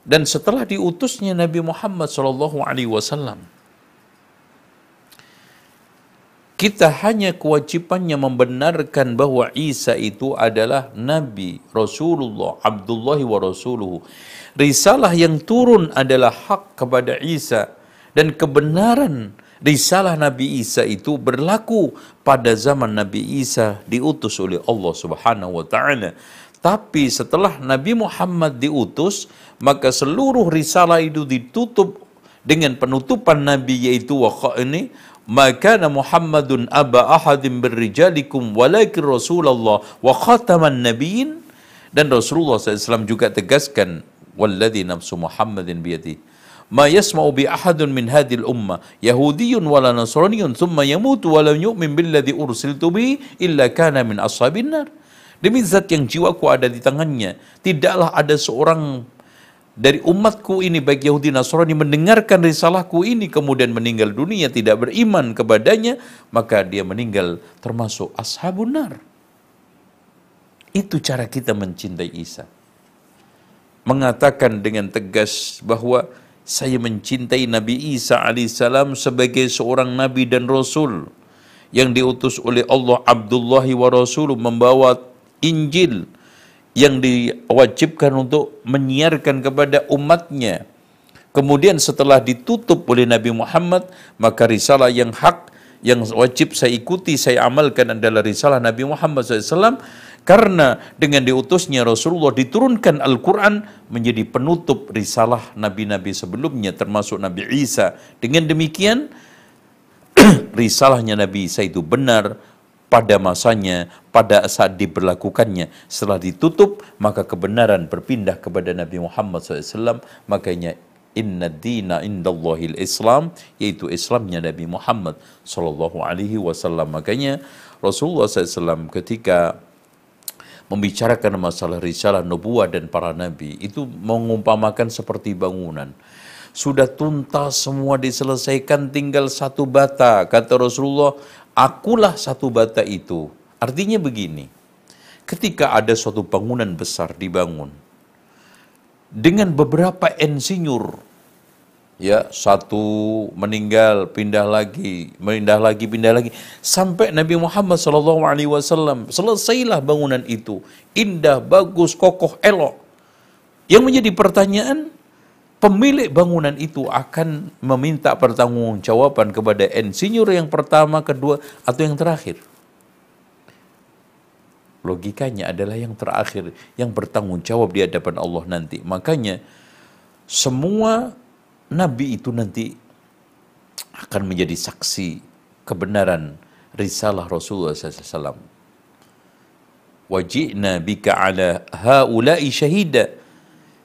Dan setelah diutusnya Nabi Muhammad SAW, kita hanya kewajibannya membenarkan bahwa Isa itu adalah Nabi, Rasulullah, Abdullahi wa Rasuluhu. Risalah yang turun adalah hak kepada Isa dan kebenaran risalah Nabi Isa itu berlaku pada zaman Nabi Isa diutus oleh Allah Subhanahu wa taala. Tapi setelah Nabi Muhammad diutus, maka seluruh risalah itu ditutup dengan penutupan Nabi yaitu wa ini maka Muhammadun aba ahadim berrijalikum walakin Rasulullah wa khataman nabiyyin dan Rasulullah SAW juga tegaskan walladhi nafsu Muhammadin biyadi ma yasma'u bi ahadun min hadhil ummah yahudiyyun wala nasraniyyun thumma yamutu yu'min billadhi ursiltu bi illa kana min ashabin nar. Demi zat yang jiwaku ada di tangannya tidaklah ada seorang dari umatku ini baik Yahudi Nasrani mendengarkan risalahku ini kemudian meninggal dunia tidak beriman kepadanya maka dia meninggal termasuk ashabun nar. Itu cara kita mencintai Isa. Mengatakan dengan tegas bahwa saya mencintai Nabi Isa alaihissalam sebagai seorang nabi dan rasul yang diutus oleh Allah Abdullahi wa Rasul membawa Injil yang diwajibkan untuk menyiarkan kepada umatnya. Kemudian setelah ditutup oleh Nabi Muhammad, maka risalah yang hak, yang wajib saya ikuti, saya amalkan adalah risalah Nabi Muhammad SAW. Karena dengan diutusnya Rasulullah diturunkan Al-Quran menjadi penutup risalah Nabi-Nabi sebelumnya termasuk Nabi Isa. Dengan demikian, risalahnya Nabi Isa itu benar, pada masanya, pada saat diberlakukannya. Setelah ditutup, maka kebenaran berpindah kepada Nabi Muhammad SAW. Makanya inna dina indallahil Islam, yaitu Islamnya Nabi Muhammad Sallallahu Alaihi Wasallam. Makanya Rasulullah SAW ketika membicarakan masalah risalah nubuah dan para nabi itu mengumpamakan seperti bangunan sudah tuntas semua diselesaikan tinggal satu bata kata Rasulullah akulah satu bata itu. Artinya begini, ketika ada suatu bangunan besar dibangun, dengan beberapa insinyur, ya satu meninggal, pindah lagi, pindah lagi, pindah lagi, sampai Nabi Muhammad SAW selesailah bangunan itu, indah, bagus, kokoh, elok. Yang menjadi pertanyaan, pemilik bangunan itu akan meminta pertanggungjawaban kepada insinyur yang pertama, kedua, atau yang terakhir. Logikanya adalah yang terakhir, yang bertanggung jawab di hadapan Allah nanti. Makanya semua nabi itu nanti akan menjadi saksi kebenaran risalah Rasulullah SAW. Wajibna bika ala haulai syahidah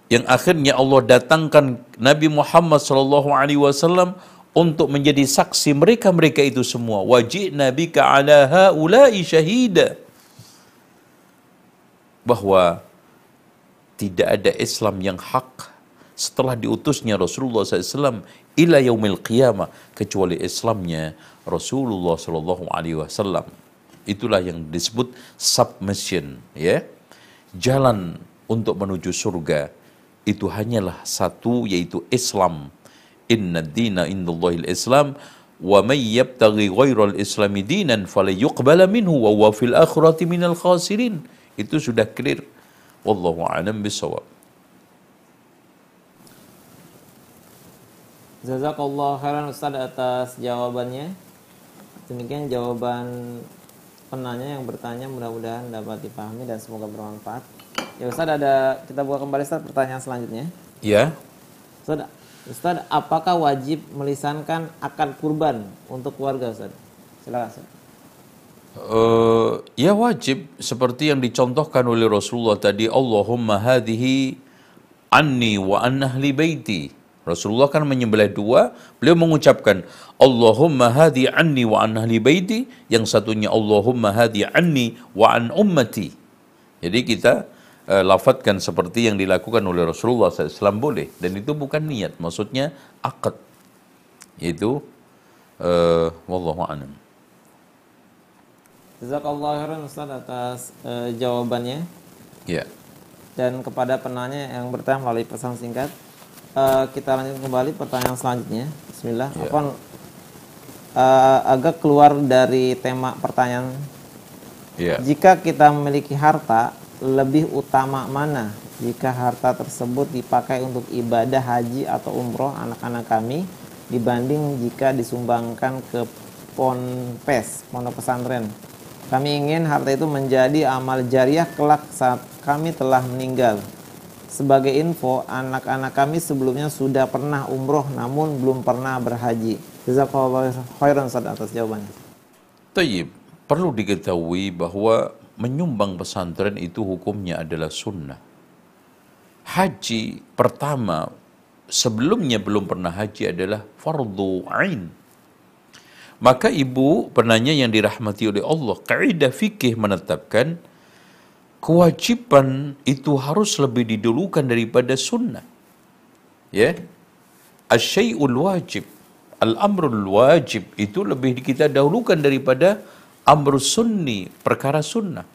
yang akhirnya Allah datangkan Nabi Muhammad sallallahu alaihi wasallam untuk menjadi saksi mereka-mereka itu semua. Wajib Nabi ka ala haula'i syahida. Bahwa tidak ada Islam yang hak setelah diutusnya Rasulullah SAW ila yaumil qiyamah kecuali Islamnya Rasulullah Sallallahu Alaihi Wasallam. Itulah yang disebut submission, ya, jalan untuk menuju surga itu hanyalah satu yaitu Islam. Inna dina indallahil Islam wa may yabtaghi ghairal islami dinan falyuqbala minhu wa huwa fil akhirati minal khasirin. Itu sudah clear. Wallahu a'lam bisawab. Jazakallah khairan Ustaz atas jawabannya. Demikian jawaban penanya yang bertanya mudah-mudahan dapat dipahami dan semoga bermanfaat. Ya Ustaz ada kita buka kembali Ustaz pertanyaan selanjutnya. Ya. Ustaz, Ustaz apakah wajib melisankan akad kurban untuk keluarga Ustaz? Silakan Ustaz. Uh, ya wajib seperti yang dicontohkan oleh Rasulullah tadi Allahumma hadhihi anni wa an ahli baiti Rasulullah kan menyembelih dua beliau mengucapkan Allahumma hadhi anni wa an ahli baiti yang satunya Allahumma hadhi anni wa an ummati jadi kita uh, lafatkan seperti yang dilakukan oleh Rasulullah SAW boleh dan itu bukan niat maksudnya akad itu uh, wallahu a'lam Jazakallah khairan Ustaz atas uh, jawabannya. Ya. Yeah. Dan kepada penanya yang bertanya melalui pesan singkat, uh, kita lanjut kembali pertanyaan selanjutnya. Bismillah. Yeah. Apa uh, agak keluar dari tema pertanyaan. Yeah. Jika kita memiliki harta, lebih utama mana jika harta tersebut dipakai untuk ibadah haji atau umroh anak-anak kami dibanding jika disumbangkan ke ponpes, pondok pesantren. Kami ingin harta itu menjadi amal jariah kelak saat kami telah meninggal. Sebagai info, anak-anak kami sebelumnya sudah pernah umroh namun belum pernah berhaji. Jazakallah khairan atas jawabannya. Tayyib, perlu diketahui bahwa menyumbang pesantren itu hukumnya adalah sunnah. Haji pertama sebelumnya belum pernah haji adalah fardu ain. Maka ibu penanya yang dirahmati oleh Allah, kaidah fikih menetapkan kewajiban itu harus lebih didulukan daripada sunnah. Ya. Asyai'ul wajib, al-amrul wajib itu lebih kita dahulukan daripada amru sunni, perkara sunnah.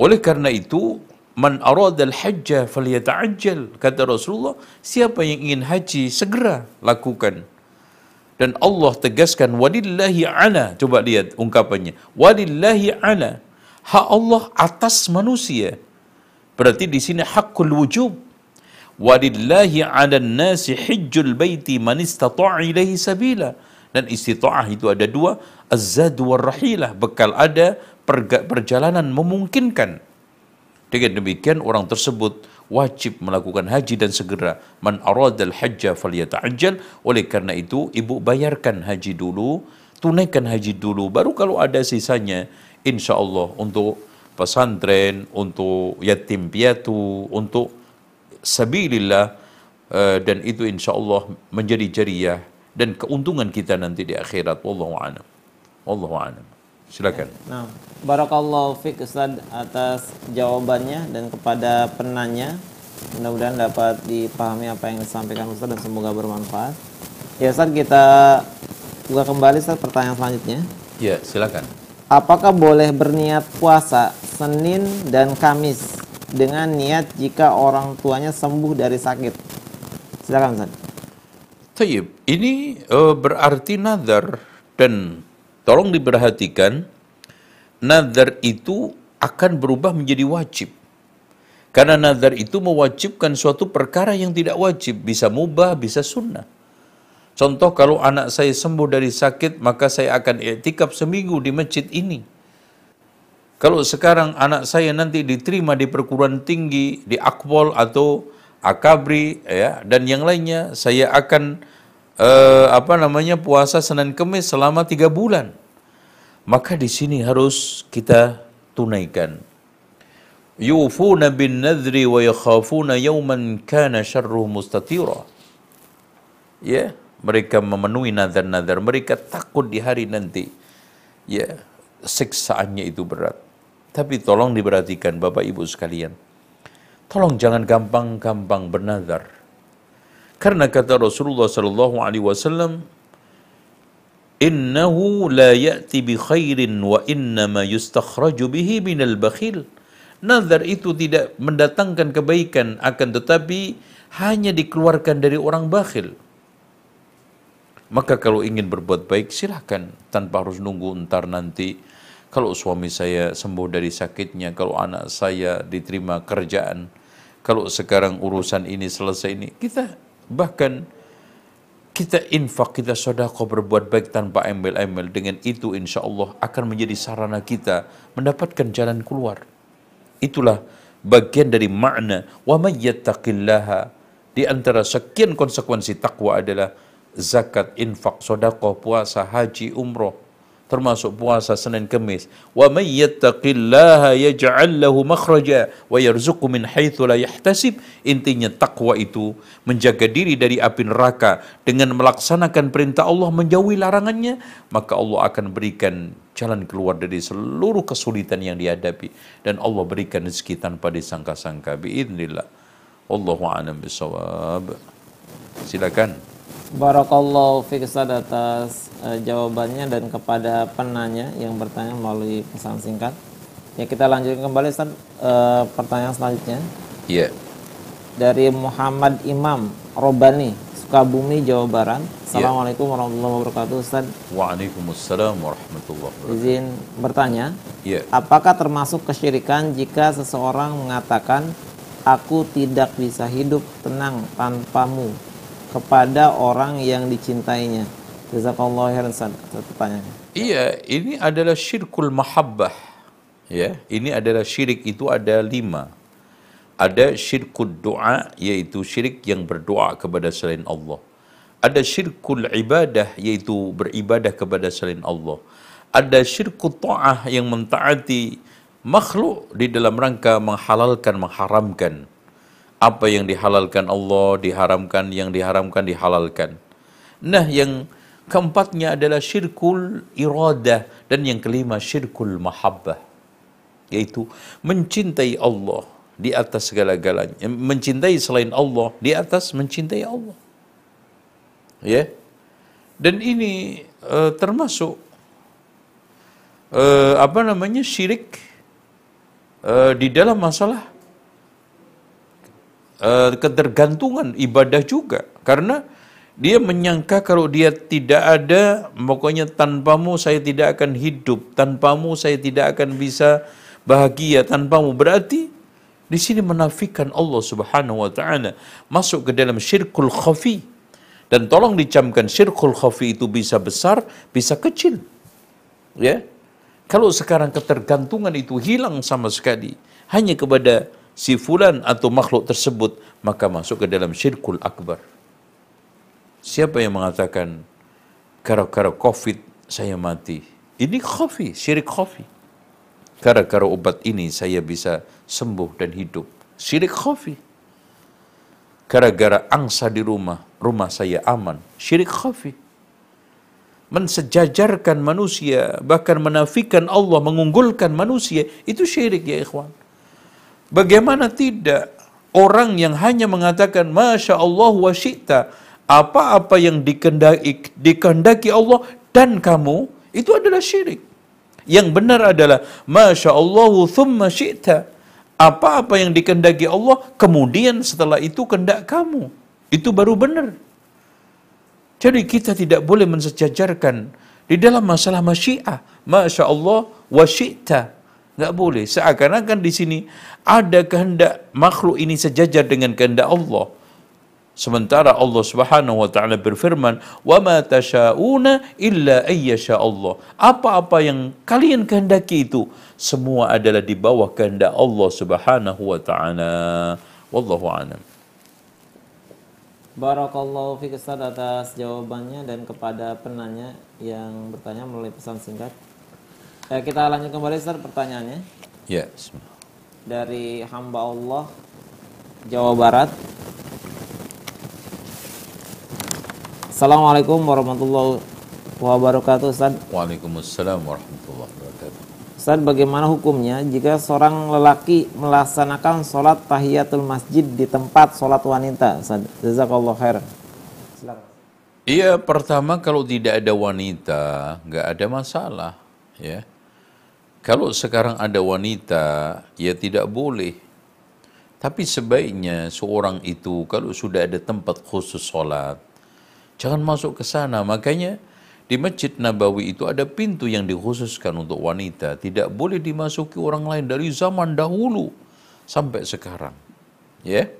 Oleh karena itu, man aradal hajja falyata'ajjal kata Rasulullah siapa yang ingin haji segera lakukan dan Allah tegaskan walillahi ala coba lihat ungkapannya walillahi ala hak Allah atas manusia. Berarti di sini hakul wujub. Walillahi ala nasi hijjul baiti man ilaihi sabila. Dan istita'ah itu ada dua az-zad rahilah bekal ada perjalanan memungkinkan. Dengan demikian orang tersebut wajib melakukan haji dan segera. Man aradal hajja falyata'ajjal. Oleh karena itu ibu bayarkan haji dulu tunaikan haji dulu. Baru kalau ada sisanya insya Allah untuk pesantren untuk yatim piatu untuk sabilillah uh, dan itu insya Allah menjadi jariah dan keuntungan kita nanti di akhirat wallahu a'lam wallahu a'lam Silakan. Nah, barakallahu fiik Ustaz atas jawabannya dan kepada penanya mudah-mudahan dapat dipahami apa yang disampaikan Ustaz dan semoga bermanfaat. Ya Ustaz kita buka kembali Ustaz pertanyaan selanjutnya. Ya, silakan. Apakah boleh berniat puasa Senin dan Kamis dengan niat jika orang tuanya sembuh dari sakit? Silakan Ustaz. Tayyib, ini uh, berarti nazar dan Tolong diperhatikan, nazar itu akan berubah menjadi wajib. Karena nazar itu mewajibkan suatu perkara yang tidak wajib, bisa mubah, bisa sunnah. Contoh kalau anak saya sembuh dari sakit, maka saya akan iktikaf seminggu di masjid ini. Kalau sekarang anak saya nanti diterima di perguruan tinggi, di Akpol atau Akabri, ya, dan yang lainnya, saya akan uh, apa namanya puasa Senin Kemis selama tiga bulan. Maka di sini harus kita tunaikan. Yufuna bin nadri wa yakhafuna yawman kana syarruhu mustatira. Ya, mereka memenuhi nazar-nazar, mereka takut di hari nanti. Ya, siksaannya itu berat. Tapi tolong diperhatikan Bapak Ibu sekalian. Tolong jangan gampang-gampang bernazar karena kata Rasulullah sallallahu alaihi wasallam, "Innahu la ya'ti bi khairin wa innama yustakhraju bihi minal bakhil." Nazar itu tidak mendatangkan kebaikan akan tetapi hanya dikeluarkan dari orang bakhil. Maka kalau ingin berbuat baik silahkan tanpa harus nunggu entar nanti. Kalau suami saya sembuh dari sakitnya, kalau anak saya diterima kerjaan, kalau sekarang urusan ini selesai ini, kita Bahkan kita infak, kita sodako berbuat baik tanpa embel-embel. Dengan itu insya Allah akan menjadi sarana kita mendapatkan jalan keluar. Itulah bagian dari makna wa mayyattaqillaha di antara sekian konsekuensi takwa adalah zakat, infak, sodako, puasa, haji, umroh termasuk puasa Senin Kemis. Wa may yattaqillaha yaj'al lahu makhraja wa yarzuqhu min haitsu la yahtasib. Intinya takwa itu menjaga diri dari api neraka dengan melaksanakan perintah Allah menjauhi larangannya, maka Allah akan berikan jalan keluar dari seluruh kesulitan yang dihadapi dan Allah berikan rezeki tanpa disangka-sangka biidznillah. Wallahu a'lam bisawab. Silakan. Barakallahu fiik atas uh, jawabannya dan kepada penanya yang bertanya melalui pesan singkat. Ya kita lanjutkan kembali Ustaz uh, pertanyaan selanjutnya. Iya. Yeah. Dari Muhammad Imam Robani, Sukabumi, Jawa Barat. Iya. Assalamualaikum yeah. warahmatullahi wabarakatuh Ustaz. Waalaikumsalam warahmatullahi wabarakatuh. Izin bertanya. Iya. Yeah. Apakah termasuk kesyirikan jika seseorang mengatakan aku tidak bisa hidup tenang tanpamu kepada orang yang dicintainya. Jazakallahu khairan pertanyaan. Iya, ini adalah syirkul mahabbah. Ya, ini adalah syirik itu ada lima. Ada syirkul doa, yaitu syirik yang berdoa kepada selain Allah. Ada syirkul ibadah, yaitu beribadah kepada selain Allah. Ada syirkul ta'ah yang mentaati makhluk di dalam rangka menghalalkan, mengharamkan Apa yang dihalalkan Allah, diharamkan, yang diharamkan dihalalkan. Nah, yang keempatnya adalah syirkul iradah dan yang kelima syirkul mahabbah yaitu mencintai Allah di atas segala-galanya, mencintai selain Allah di atas mencintai Allah. Ya. Dan ini uh, termasuk uh, apa namanya syirik uh, di dalam masalah uh, ketergantungan ibadah juga karena dia menyangka kalau dia tidak ada, pokoknya tanpamu saya tidak akan hidup, tanpamu saya tidak akan bisa bahagia, tanpamu. Berarti di sini menafikan Allah Subhanahu wa taala, masuk ke dalam syirkul khafi. Dan tolong dicamkan syirkul khafi itu bisa besar, bisa kecil. Ya. Kalau sekarang ketergantungan itu hilang sama sekali hanya kepada si fulan atau makhluk tersebut, maka masuk ke dalam syirkul akbar. Siapa yang mengatakan gara-gara covid saya mati? Ini khafi, syirik khafi. Gara-gara obat ini saya bisa sembuh dan hidup. Syirik khafi. Gara-gara angsa di rumah, rumah saya aman. Syirik khafi. Mensejajarkan manusia, bahkan menafikan Allah, mengunggulkan manusia, itu syirik ya ikhwan. Bagaimana tidak orang yang hanya mengatakan Masya Allah wa syi'ta, apa-apa yang dikehendaki, dikehendaki Allah dan kamu itu adalah syirik. Yang benar adalah Masya Allah thumma syi'ta. Apa-apa yang dikehendaki Allah, kemudian setelah itu kehendak kamu. Itu baru benar. Jadi kita tidak boleh mensejajarkan di dalam masalah masyiah. Masya Allah wa syi'ta. Nggak boleh. Seakan-akan di sini ada kehendak makhluk ini sejajar dengan kehendak Allah. Sementara Allah Subhanahu wa taala berfirman, "Wa ma tasyauna illa ayyasha Allah." Apa-apa yang kalian kehendaki itu semua adalah di bawah kehendak Allah Subhanahu wa taala. Wallahu a'lam. Barakallahu fiik atas jawabannya dan kepada penanya yang bertanya melalui pesan singkat. Eh, kita lanjut kembali Ustaz pertanyaannya. Ya, bismillah. Dari hamba Allah Jawa Barat Assalamualaikum warahmatullahi wabarakatuh Ustaz. Waalaikumsalam warahmatullahi wabarakatuh. Ustaz, bagaimana hukumnya jika seorang lelaki melaksanakan sholat tahiyatul masjid di tempat sholat wanita? Ustaz, jazakallah khair. Silakan. Iya, pertama kalau tidak ada wanita, nggak ada masalah, ya. Kalau sekarang ada wanita, ya tidak boleh. Tapi sebaiknya seorang itu kalau sudah ada tempat khusus sholat, Jangan masuk ke sana. Makanya di Masjid Nabawi itu ada pintu yang dikhususkan untuk wanita. Tidak boleh dimasuki orang lain dari zaman dahulu sampai sekarang. Ya.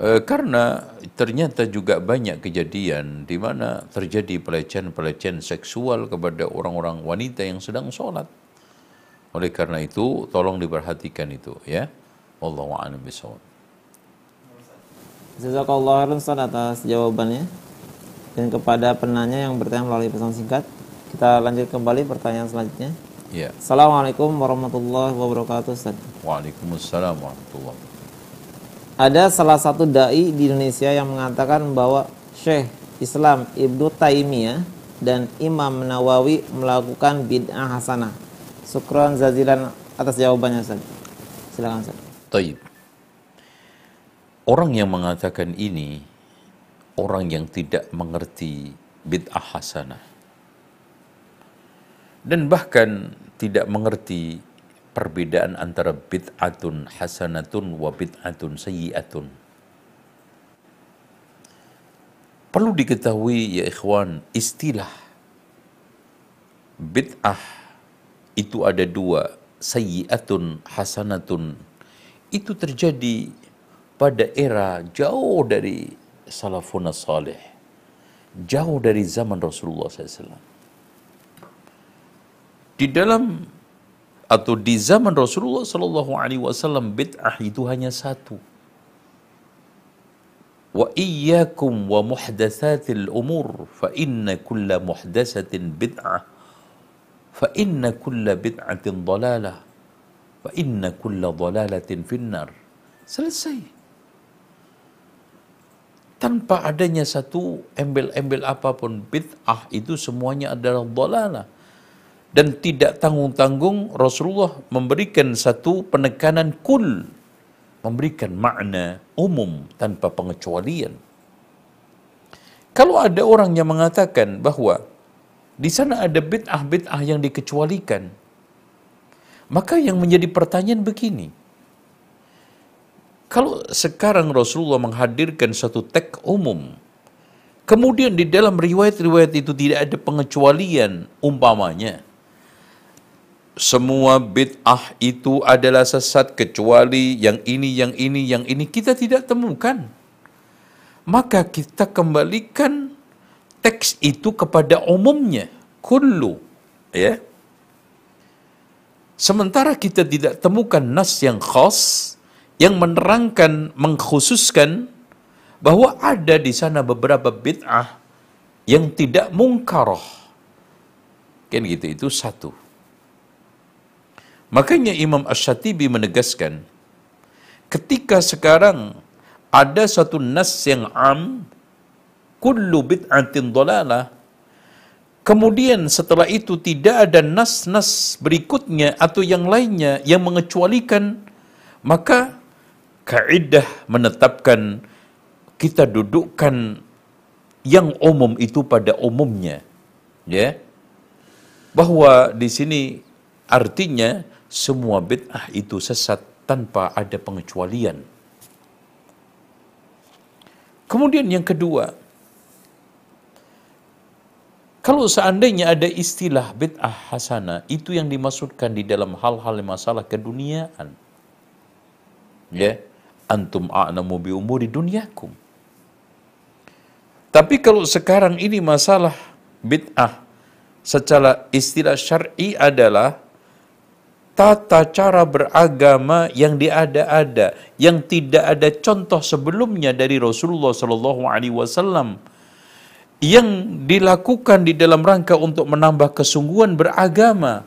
E, karena ternyata juga banyak kejadian di mana terjadi pelecehan-pelecehan seksual kepada orang-orang wanita yang sedang sholat. Oleh karena itu, tolong diperhatikan itu ya. Wallahu a'lam bishawab. Jazakallah atas jawabannya. Dan kepada penanya yang bertanya melalui pesan singkat, kita lanjut kembali pertanyaan selanjutnya. Ya. Assalamualaikum warahmatullahi wabarakatuh. Ustaz. Waalaikumsalam warahmatullahi wabarakatuh. Ada salah satu dai di Indonesia yang mengatakan bahwa Syekh Islam Ibnu Taimiyah dan Imam Nawawi melakukan bid'ah hasanah. Sukron zazilan atas jawabannya Ustaz. Silakan Ustaz. Taib. Orang yang mengatakan ini orang yang tidak mengerti bid'ah hasanah. Dan bahkan tidak mengerti perbedaan antara bid'atun hasanatun wa bid'atun sayyi'atun. Perlu diketahui ya ikhwan, istilah bid'ah itu ada dua, sayyi'atun hasanatun. Itu terjadi pada era jauh dari salafun salih jauh dari zaman Rasulullah SAW di dalam atau di zaman Rasulullah Sallallahu Alaihi Wasallam bid'ah itu hanya satu. Wa iyyakum wa muhdatsatil umur fa inna kulla muhdatsatin bid'ah kulla bid'atin dalalah fa inna kulla dalalatin finnar. Selesai. tanpa adanya satu embel-embel apa pun bid'ah itu semuanya adalah dalalah dan tidak tanggung-tanggung Rasulullah memberikan satu penekanan kul memberikan makna umum tanpa pengecualian kalau ada orang yang mengatakan bahwa di sana ada bid'ah-bid'ah yang dikecualikan. Maka yang menjadi pertanyaan begini. Kalau sekarang Rasulullah menghadirkan satu teks umum, kemudian di dalam riwayat-riwayat itu tidak ada pengecualian umpamanya, semua bid'ah itu adalah sesat kecuali yang ini, yang ini, yang ini. Kita tidak temukan. Maka kita kembalikan teks itu kepada umumnya, kullu, ya. Sementara kita tidak temukan nas yang khas, yang menerangkan, mengkhususkan bahwa ada di sana beberapa bid'ah yang tidak mungkaroh. Kan gitu, itu satu. Makanya Imam Ash-Shatibi menegaskan, ketika sekarang ada satu nas yang am, kullu bid'atin dolalah, kemudian setelah itu tidak ada nas-nas berikutnya atau yang lainnya yang mengecualikan, maka kaidah menetapkan kita dudukkan yang umum itu pada umumnya ya. Bahwa di sini artinya semua bid'ah itu sesat tanpa ada pengecualian. Kemudian yang kedua kalau seandainya ada istilah bid'ah hasanah itu yang dimaksudkan di dalam hal-hal masalah keduniaan. Ya. Antum a'lamu bi umuri dunyakum. Tapi kalau sekarang ini masalah bid'ah secara istilah syar'i adalah tata cara beragama yang diada-ada, yang tidak ada contoh sebelumnya dari Rasulullah Shallallahu Alaihi Wasallam yang dilakukan di dalam rangka untuk menambah kesungguhan beragama.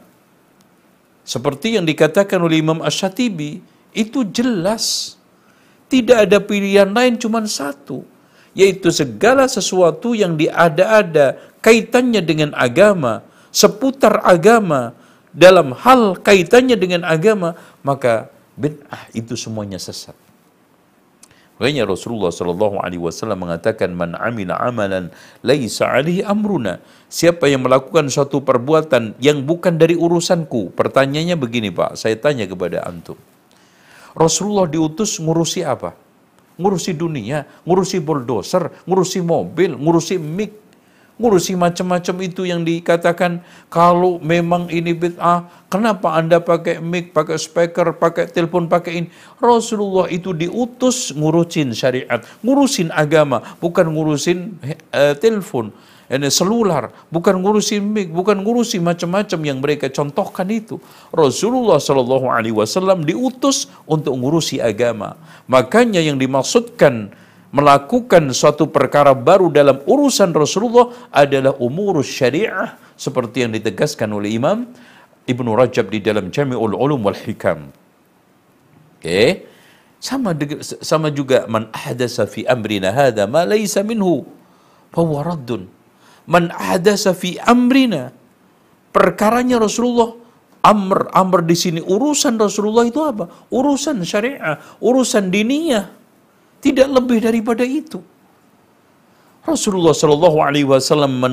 Seperti yang dikatakan oleh Imam Ash-Shatibi, itu jelas tidak ada pilihan lain cuma satu, yaitu segala sesuatu yang diada-ada kaitannya dengan agama, seputar agama, dalam hal kaitannya dengan agama, maka bid'ah itu semuanya sesat. Makanya Rasulullah Shallallahu Alaihi Wasallam mengatakan man amila amalan laisa alaihi amruna. Siapa yang melakukan suatu perbuatan yang bukan dari urusanku. Pertanyaannya begini Pak, saya tanya kepada antum. Rasulullah diutus ngurusi apa? Ngurusi dunia, ngurusi bulldozer, ngurusi mobil, ngurusi mic, ngurusi macam-macam itu yang dikatakan kalau memang ini bid'ah, kenapa Anda pakai mic, pakai speaker, pakai telepon, pakai ini? Rasulullah itu diutus ngurusin syariat, ngurusin agama, bukan ngurusin uh, telepon ini selular, bukan ngurusi mic, bukan ngurusi macam-macam yang mereka contohkan itu. Rasulullah Shallallahu Alaihi Wasallam diutus untuk ngurusi agama. Makanya yang dimaksudkan melakukan suatu perkara baru dalam urusan Rasulullah adalah umur syariah seperti yang ditegaskan oleh Imam Ibnu Rajab di dalam Jami'ul Ulum wal Hikam. Oke. Okay. Sama sama juga man ahdasa fi amrina hadza ma laysa minhu fa raddun man ahdasa fi amrina perkaranya Rasulullah amr amr di sini urusan Rasulullah itu apa urusan syariah urusan diniyah tidak lebih daripada itu Rasulullah Shallallahu Alaihi Wasallam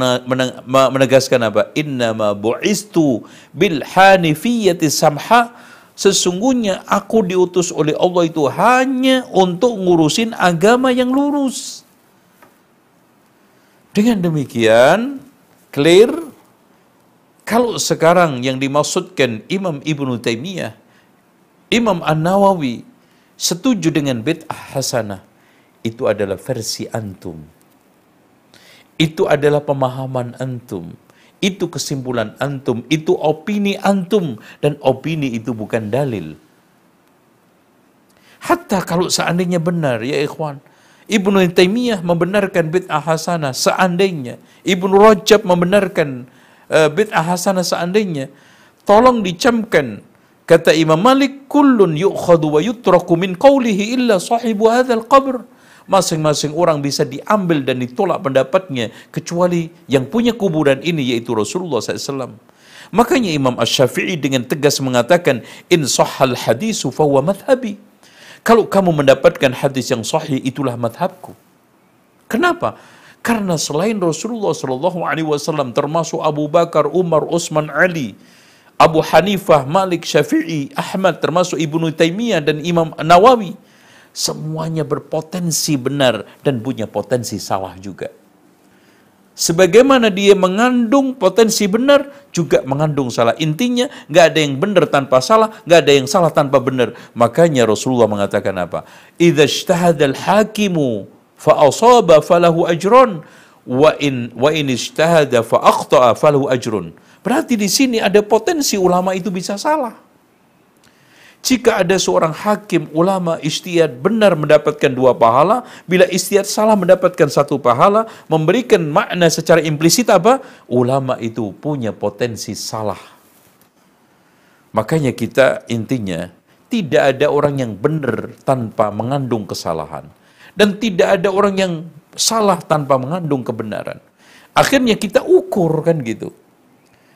menegaskan apa? Inna ma bu'istu bil hanifiyati samha. Sesungguhnya aku diutus oleh Allah itu hanya untuk ngurusin agama yang lurus. Dengan demikian, clear kalau sekarang yang dimaksudkan Imam Ibnu Taimiyah, Imam An-Nawawi setuju dengan bid'ah hasanah, itu adalah versi antum. Itu adalah pemahaman antum. Itu kesimpulan antum, itu opini antum dan opini itu bukan dalil. Hatta kalau seandainya benar ya ikhwan, Ibnu Taimiyah membenarkan bid'ah hasanah seandainya. Ibnu Rajab membenarkan uh, bid'ah hasanah seandainya. Tolong dicamkan kata Imam Malik kullun yu'khadu wa yutraku min qawlihi illa sahibu hadzal qabr. Masing-masing orang bisa diambil dan ditolak pendapatnya kecuali yang punya kuburan ini yaitu Rasulullah SAW. Makanya Imam Ash-Syafi'i dengan tegas mengatakan in sahal hadisu fahuwa madhabi. Kalau kamu mendapatkan hadis yang sahih itulah madhabku. Kenapa? Karena selain Rasulullah Wasallam termasuk Abu Bakar, Umar, Utsman, Ali, Abu Hanifah, Malik, Syafi'i, Ahmad, termasuk Ibnu Taimiyah dan Imam Nawawi, semuanya berpotensi benar dan punya potensi salah juga. Sebagaimana dia mengandung potensi benar, juga mengandung salah. Intinya, nggak ada yang benar tanpa salah, nggak ada yang salah tanpa benar. Makanya Rasulullah mengatakan apa? Idza hakimu fa asaba falahu ajrun wa in wa in ijtahada. Berarti di sini ada potensi ulama itu bisa salah. Jika ada seorang hakim ulama istihad benar mendapatkan dua pahala, bila istihad salah mendapatkan satu pahala, memberikan makna secara implisit apa? Ulama itu punya potensi salah. Makanya kita intinya tidak ada orang yang benar tanpa mengandung kesalahan. Dan tidak ada orang yang salah tanpa mengandung kebenaran. Akhirnya kita ukur kan gitu.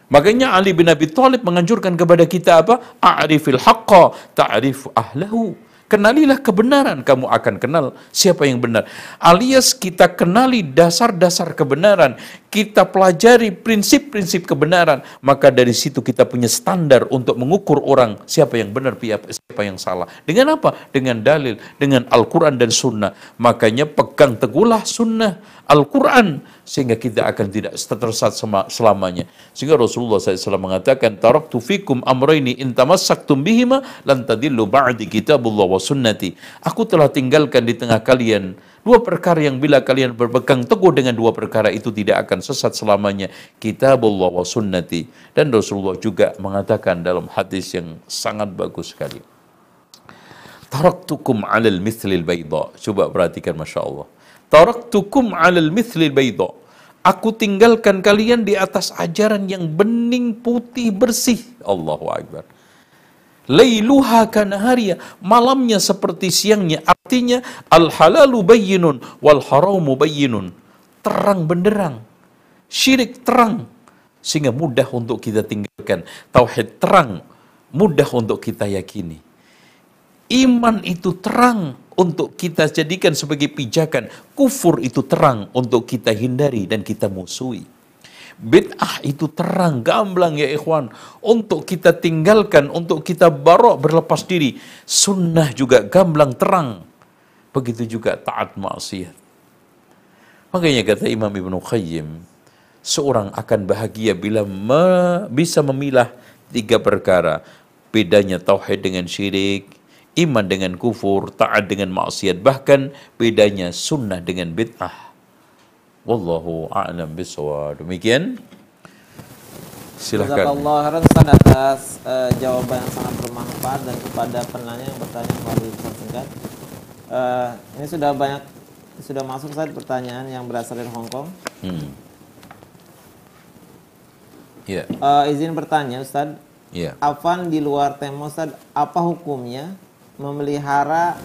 Makanya Ali bin Abi Thalib menganjurkan kepada kita apa? A'rifil haqqa ta'rif ahlahu. Kenalilah kebenaran, kamu akan kenal siapa yang benar. Alias kita kenali dasar-dasar kebenaran, kita pelajari prinsip-prinsip kebenaran, maka dari situ kita punya standar untuk mengukur orang siapa yang benar, siapa yang salah. Dengan apa? Dengan dalil, dengan Al-Quran dan Sunnah. Makanya pegang teguhlah Sunnah, Al-Quran, sehingga kita akan tidak tersesat selamanya. Sehingga Rasulullah SAW mengatakan, Taraktu fikum amraini intamasaktum bihima lantadillu ba'di kitabullah wa sunnati. Aku telah tinggalkan di tengah kalian dua perkara yang bila kalian berpegang teguh dengan dua perkara itu tidak akan sesat selamanya. Kitabullah wa sunnati. Dan Rasulullah juga mengatakan dalam hadis yang sangat bagus sekali. Taraktukum alal mithlil bayda. Coba perhatikan Masya Allah. Taraktukum alal mithlil bayda. Aku tinggalkan kalian di atas ajaran yang bening, putih, bersih. Allahu Akbar. Lailuha kanahariya. Malamnya seperti siangnya. Artinya, al-halalu bayyinun wal haramu bayyinun. Terang benderang. Syirik terang. Sehingga mudah untuk kita tinggalkan. Tauhid terang. Mudah untuk kita yakini. Iman itu terang untuk kita jadikan sebagai pijakan. Kufur itu terang untuk kita hindari dan kita musuhi. Bid'ah itu terang, gamblang ya ikhwan. Untuk kita tinggalkan, untuk kita barok berlepas diri. Sunnah juga gamblang terang. Begitu juga taat maksiat. Makanya kata Imam Ibn Qayyim, seorang akan bahagia bila me bisa memilah tiga perkara. Bedanya tauhid dengan syirik, iman dengan kufur, taat dengan maksiat, bahkan bedanya sunnah dengan bid'ah. Wallahu a'lam bisawab. Demikian. Silakan. Allah khairan atas uh, jawaban yang sangat bermanfaat dan kepada penanya yang bertanya melalui pesan singkat. Uh, ini sudah banyak sudah masuk saat pertanyaan yang berasal dari Hong Kong. Hmm. Yeah. Uh, izin bertanya Ustadz. Yeah. Afan di luar tema Ustadz, apa hukumnya memelihara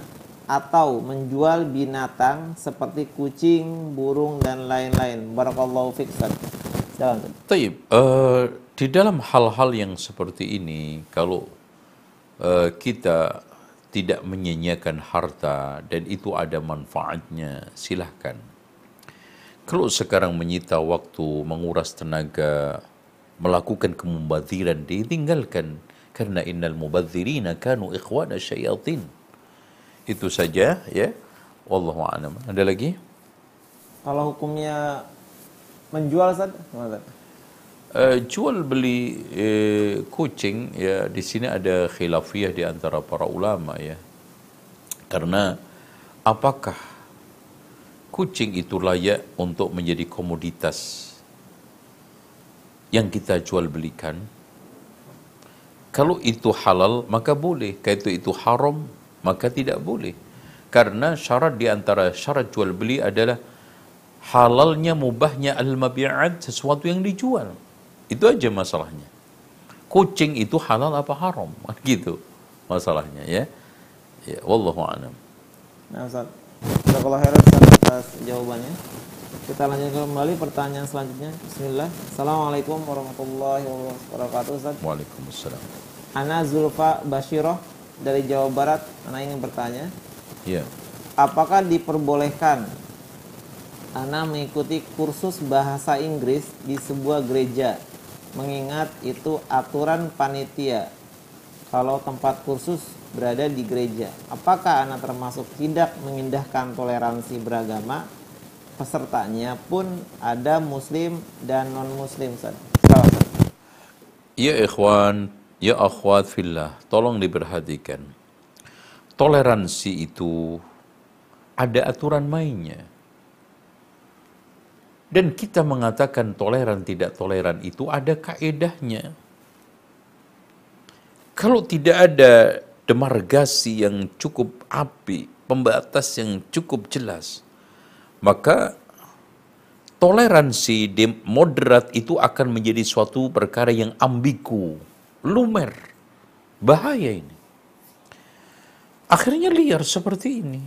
atau menjual binatang seperti kucing, burung dan lain-lain. Barakallahu fiik. Jalan. Taib, uh, di dalam hal-hal yang seperti ini kalau uh, kita tidak menyanyiakan harta dan itu ada manfaatnya, silahkan. Kalau sekarang menyita waktu, menguras tenaga, melakukan kemubaziran, ditinggalkan karena innal mubadzirina kanu ikhwana syayatin. Itu saja ya. Wallahu a'lam. Ada lagi? Kalau hukumnya menjual Ustaz, Uh, jual beli uh, kucing ya di sini ada khilafiyah di antara para ulama ya. Karena apakah kucing itu layak untuk menjadi komoditas yang kita jual belikan? Kalau itu halal, maka boleh. Kalau itu, itu haram, maka tidak boleh. Karena syarat di antara syarat jual beli adalah halalnya mubahnya al-mabi'at sesuatu yang dijual. Itu aja masalahnya. Kucing itu halal apa haram? Gitu masalahnya ya. Ya, wallahu a'lam. Nah, Ustaz. Jazakallah khairan Ustaz atas jawabannya. Kita lanjutkan kembali pertanyaan selanjutnya. Bismillah. Assalamualaikum warahmatullahi wabarakatuh Ustaz. Waalaikumsalam. Ana Zulfa Bashiroh dari Jawa Barat. Ana ingin bertanya, Ya. apakah diperbolehkan Ana mengikuti kursus bahasa Inggris di sebuah gereja? Mengingat itu aturan panitia. Kalau tempat kursus berada di gereja, apakah Ana termasuk tidak mengindahkan toleransi beragama? Pesertanya pun ada muslim dan non-muslim. Ustaz. Salam. Ya ikhwan, ya akhwat fillah, tolong diperhatikan. Toleransi itu ada aturan mainnya. Dan kita mengatakan toleran tidak toleran itu ada kaedahnya. Kalau tidak ada demargasi yang cukup api, pembatas yang cukup jelas, maka toleransi moderat itu akan menjadi suatu perkara yang ambigu, lumer, bahaya ini. Akhirnya liar seperti ini.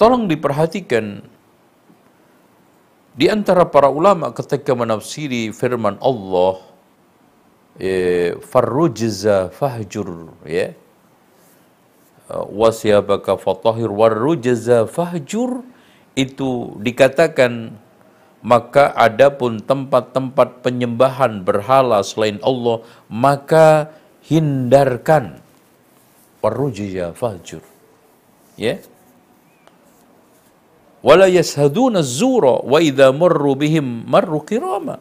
Tolong diperhatikan di antara para ulama ketika menafsiri firman Allah eh, farrujza fahjur ya wasyabaka fatahir warrujza fahjur itu dikatakan maka adapun tempat-tempat penyembahan berhala selain Allah maka hindarkan. Warrujza fahjur ya? Wala yashaduna zura wa idza marru bihim marru kirama.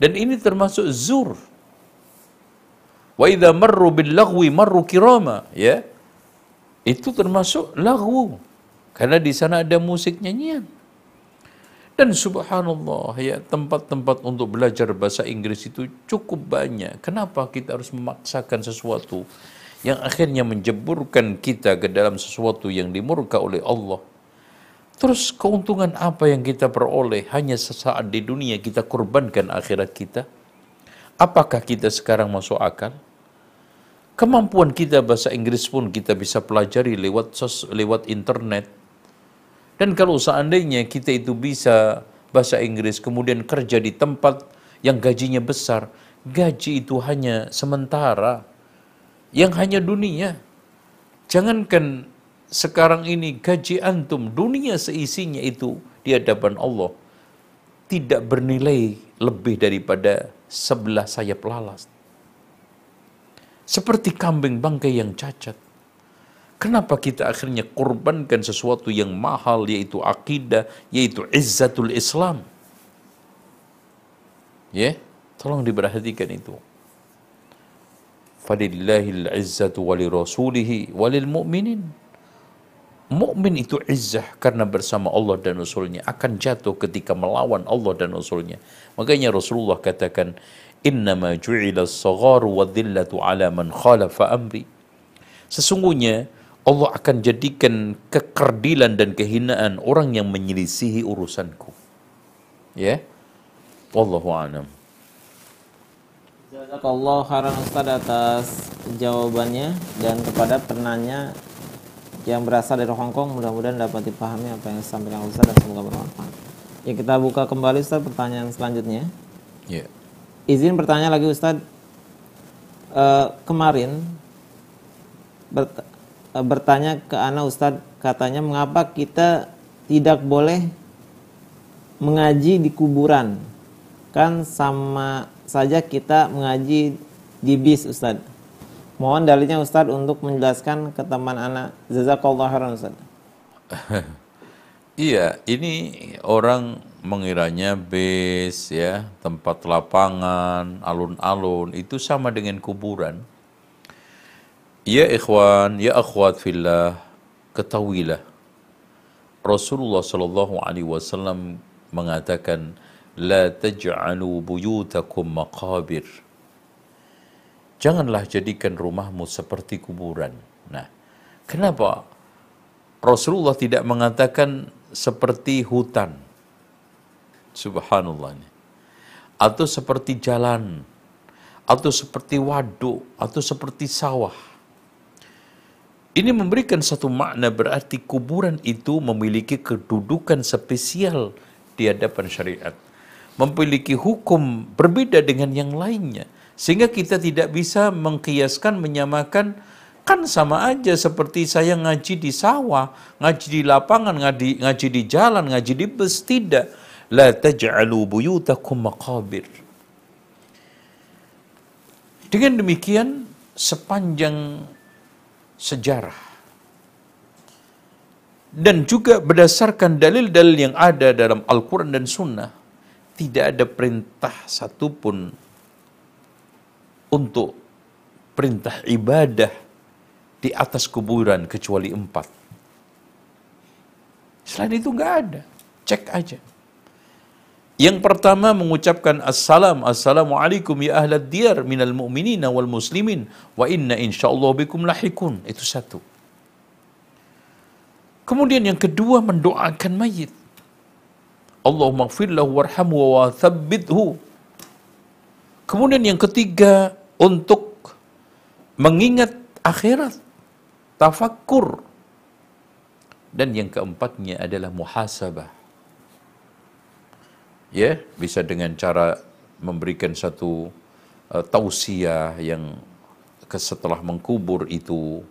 Dan ini termasuk zur. Wa idza marru bil lagwi marru kirama. Ya? Itu termasuk lagu. Karena di sana ada musik nyanyian dan subhanallah ya tempat-tempat untuk belajar bahasa Inggris itu cukup banyak kenapa kita harus memaksakan sesuatu yang akhirnya menjeburkan kita ke dalam sesuatu yang dimurka oleh Allah Terus keuntungan apa yang kita peroleh hanya sesaat di dunia kita korbankan akhirat kita? Apakah kita sekarang masuk akal? Kemampuan kita bahasa Inggris pun kita bisa pelajari lewat sos, lewat internet. Dan kalau seandainya kita itu bisa bahasa Inggris kemudian kerja di tempat yang gajinya besar, gaji itu hanya sementara. Yang hanya dunia. Jangankan sekarang ini gaji antum dunia seisinya itu di hadapan Allah tidak bernilai lebih daripada sebelah sayap lalas. Seperti kambing bangkai yang cacat. Kenapa kita akhirnya korbankan sesuatu yang mahal yaitu akidah, yaitu izzatul Islam? Ya, tolong diperhatikan itu. Fadillahil izzatu wali rasulihi walil mu'minin mukmin itu izzah karena bersama Allah dan Rasulnya akan jatuh ketika melawan Allah dan Rasulnya. Makanya Rasulullah katakan, Innama ju'ila as-sagharu wa dhillatu ala man khalafa amri. Sesungguhnya Allah akan jadikan kekerdilan dan kehinaan orang yang menyelisihi urusanku. Ya. Wallahu a'lam. Jazakallah khairan Ustaz atas jawabannya dan kepada penanya yang berasal dari Hong Kong mudah-mudahan dapat dipahami apa yang disampaikan Ustaz dan semoga bermanfaat. Ya kita buka kembali Ustaz pertanyaan selanjutnya. Ya. Izin bertanya lagi Ustaz. Eh, kemarin eh, bertanya ke Ana Ustaz katanya mengapa kita tidak boleh mengaji di kuburan kan sama saja kita mengaji di bis Ustaz. Mohon dalilnya Ustadz untuk menjelaskan ke teman anak. Jazakallah khairan Ustadz. Iya, ini orang mengiranya base ya, tempat lapangan, alun-alun itu sama dengan kuburan. Ya ikhwan, ya akhwat fillah, ketahuilah Rasulullah Shallallahu alaihi wasallam mengatakan la taj'alu buyutakum maqabir. Janganlah jadikan rumahmu seperti kuburan. Nah, kenapa Rasulullah tidak mengatakan seperti hutan. Subhanallah. Atau seperti jalan. Atau seperti waduk. Atau seperti sawah. Ini memberikan satu makna berarti kuburan itu memiliki kedudukan spesial di hadapan syariat. Memiliki hukum berbeda dengan yang lainnya. Sehingga kita tidak bisa mengkiaskan, menyamakan, kan sama aja seperti saya ngaji di sawah, ngaji di lapangan, ngaji, ngaji di jalan, ngaji di bus, tidak. La taj'alu buyutakum maqabir. Dengan demikian, sepanjang sejarah. Dan juga berdasarkan dalil-dalil yang ada dalam Al-Quran dan Sunnah, tidak ada perintah satupun untuk perintah ibadah di atas kuburan kecuali empat. Selain itu nggak ada. Cek aja. Yang pertama mengucapkan assalam, assalamualaikum ya ahlad diyar minal mu'minina wal muslimin wa inna insyaallah bikum lahikun. Itu satu. Kemudian yang kedua mendoakan mayit. Allahumma gfir lahu warhamhu wa thabbithu. Kemudian yang ketiga untuk mengingat akhirat, tafakkur. Dan yang keempatnya adalah muhasabah ya bisa dengan cara memberikan satu uh, tausiah yang setelah mengkubur itu.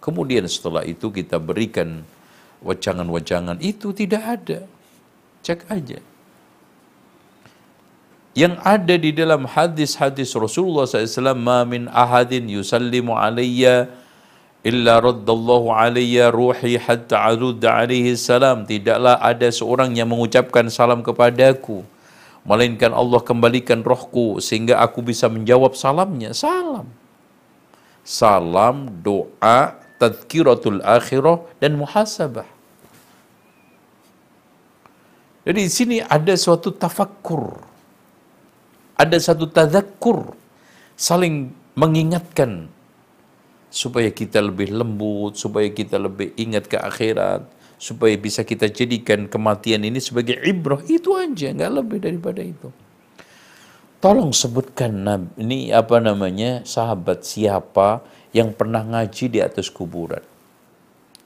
Kemudian setelah itu kita berikan wajangan-wajangan. Itu tidak ada. Cek aja. Yang ada di dalam hadis-hadis Rasulullah SAW ma min ahadin yusallimu alayya illa raddallahu alayya ruhi hatta arudda alaihi salam. Tidaklah ada seorang yang mengucapkan salam kepadaku melainkan Allah kembalikan rohku sehingga aku bisa menjawab salamnya. Salam. Salam doa tadkiratul akhirah dan muhasabah. Jadi di sini ada suatu tafakkur. Ada satu tadakkur saling mengingatkan supaya kita lebih lembut, supaya kita lebih ingat ke akhirat, supaya bisa kita jadikan kematian ini sebagai ibrah. Itu aja, nggak lebih daripada itu. Tolong sebutkan ini apa namanya sahabat siapa yang pernah ngaji di atas kuburan.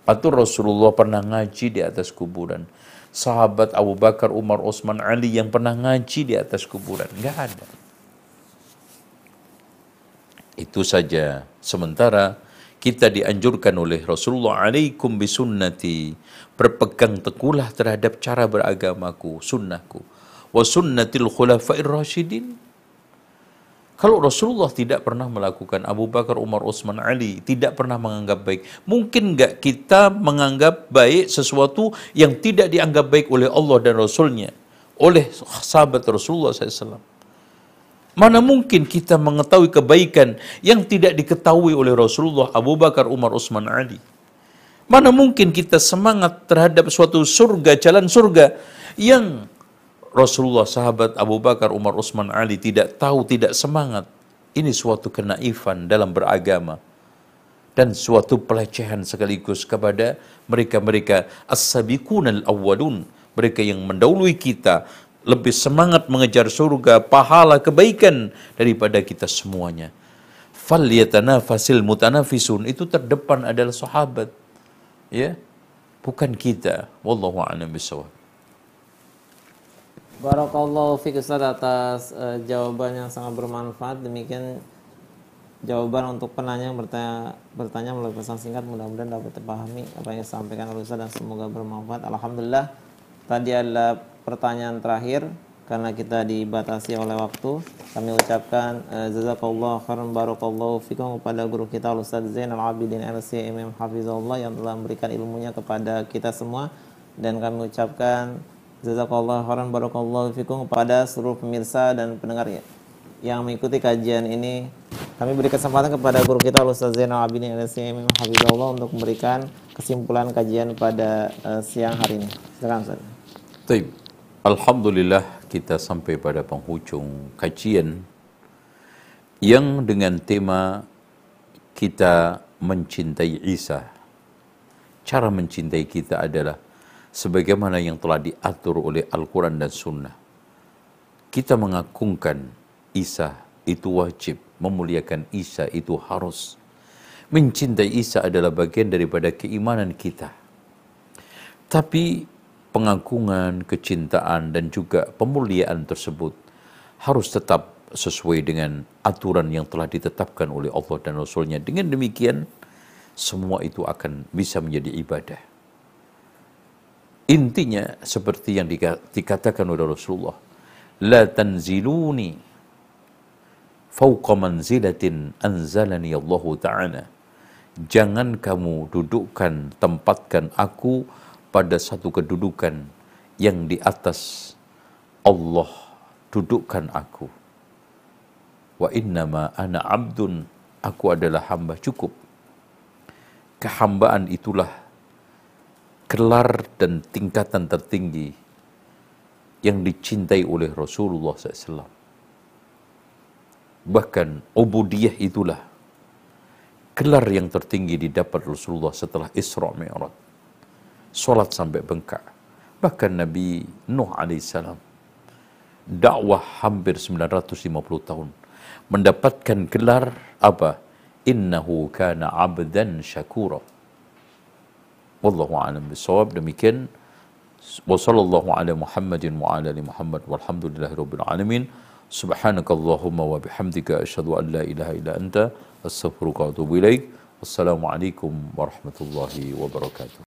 Atau Rasulullah pernah ngaji di atas kuburan. Sahabat Abu Bakar, Umar, Utsman, Ali yang pernah ngaji di atas kuburan. Nggak ada. Itu saja. Sementara kita dianjurkan oleh Rasulullah alaikum bisunnati berpegang teguhlah terhadap cara beragamaku, sunnahku. Wa sunnatil khulafair rasyidin. Kalau Rasulullah tidak pernah melakukan Abu Bakar, Umar, Utsman, Ali, tidak pernah menganggap baik. Mungkin nggak kita menganggap baik sesuatu yang tidak dianggap baik oleh Allah dan Rasulnya. Oleh sahabat Rasulullah SAW. Mana mungkin kita mengetahui kebaikan yang tidak diketahui oleh Rasulullah, Abu Bakar, Umar, Utsman, Ali? Mana mungkin kita semangat terhadap suatu surga, jalan surga yang Rasulullah, sahabat Abu Bakar, Umar, Utsman, Ali tidak tahu, tidak semangat. Ini suatu kenaifan dalam beragama dan suatu pelecehan sekaligus kepada mereka-mereka as-sabiqun al-awwalun, mereka yang mendahului kita lebih semangat mengejar surga, pahala, kebaikan daripada kita semuanya. Fal yatanafasil mutanafisun itu terdepan adalah sahabat. Ya. Bukan kita. Wallahu a'lam bishawab. Barakallahu fiik atas uh, jawaban yang sangat bermanfaat. Demikian jawaban untuk penanya yang bertanya, bertanya melalui pesan singkat mudah-mudahan dapat terpahami apa yang disampaikan oleh dan semoga bermanfaat. Alhamdulillah tadi adalah pertanyaan terakhir karena kita dibatasi oleh waktu. Kami ucapkan uh, jazakallah khairan barakallahu fikum kepada guru kita Ustaz Zainal Abidin LC MM Hafizullah yang telah memberikan ilmunya kepada kita semua dan kami ucapkan jazakallah khairan barakallahu fikum kepada seluruh pemirsa dan pendengar yang mengikuti kajian ini. Kami beri kesempatan kepada guru kita Ustaz Zainal Abidin LC MM Hafizullah untuk memberikan kesimpulan kajian pada uh, siang hari ini. Silakan Ustaz. Alhamdulillah kita sampai pada penghujung kajian yang dengan tema kita mencintai Isa. Cara mencintai kita adalah sebagaimana yang telah diatur oleh Al-Quran dan Sunnah. Kita mengagungkan Isa itu wajib, memuliakan Isa itu harus. Mencintai Isa adalah bagian daripada keimanan kita. Tapi pengagungan, kecintaan, dan juga pemuliaan tersebut harus tetap sesuai dengan aturan yang telah ditetapkan oleh Allah dan Rasulnya. Dengan demikian, semua itu akan bisa menjadi ibadah. Intinya seperti yang dikatakan oleh Rasulullah, La tanziluni fauqa manzilatin anzalani Allah Ta'ala jangan kamu dudukkan, tempatkan aku pada satu kedudukan yang di atas Allah dudukkan aku. Wa innama ana abdun, aku adalah hamba cukup. Kehambaan itulah kelar dan tingkatan tertinggi yang dicintai oleh Rasulullah SAW. Bahkan ubudiyah itulah gelar yang tertinggi didapat Rasulullah setelah Isra Mi'raj. Salat sampai bengkak. Bahkan Nabi Nuh alaihissalam dakwah hampir 950 tahun mendapatkan gelar apa? Innahu kana abdan syakura. Wallahu a'lam bisawab. Demikian wa sallallahu ala Muhammadin wa ala ali Muhammad walhamdulillahi rabbil alamin. Subhanakallahumma wa bihamdika asyhadu an la ilaha illa anta astaghfiruka wa atubu ilaik. Wassalamualaikum warahmatullahi wabarakatuh.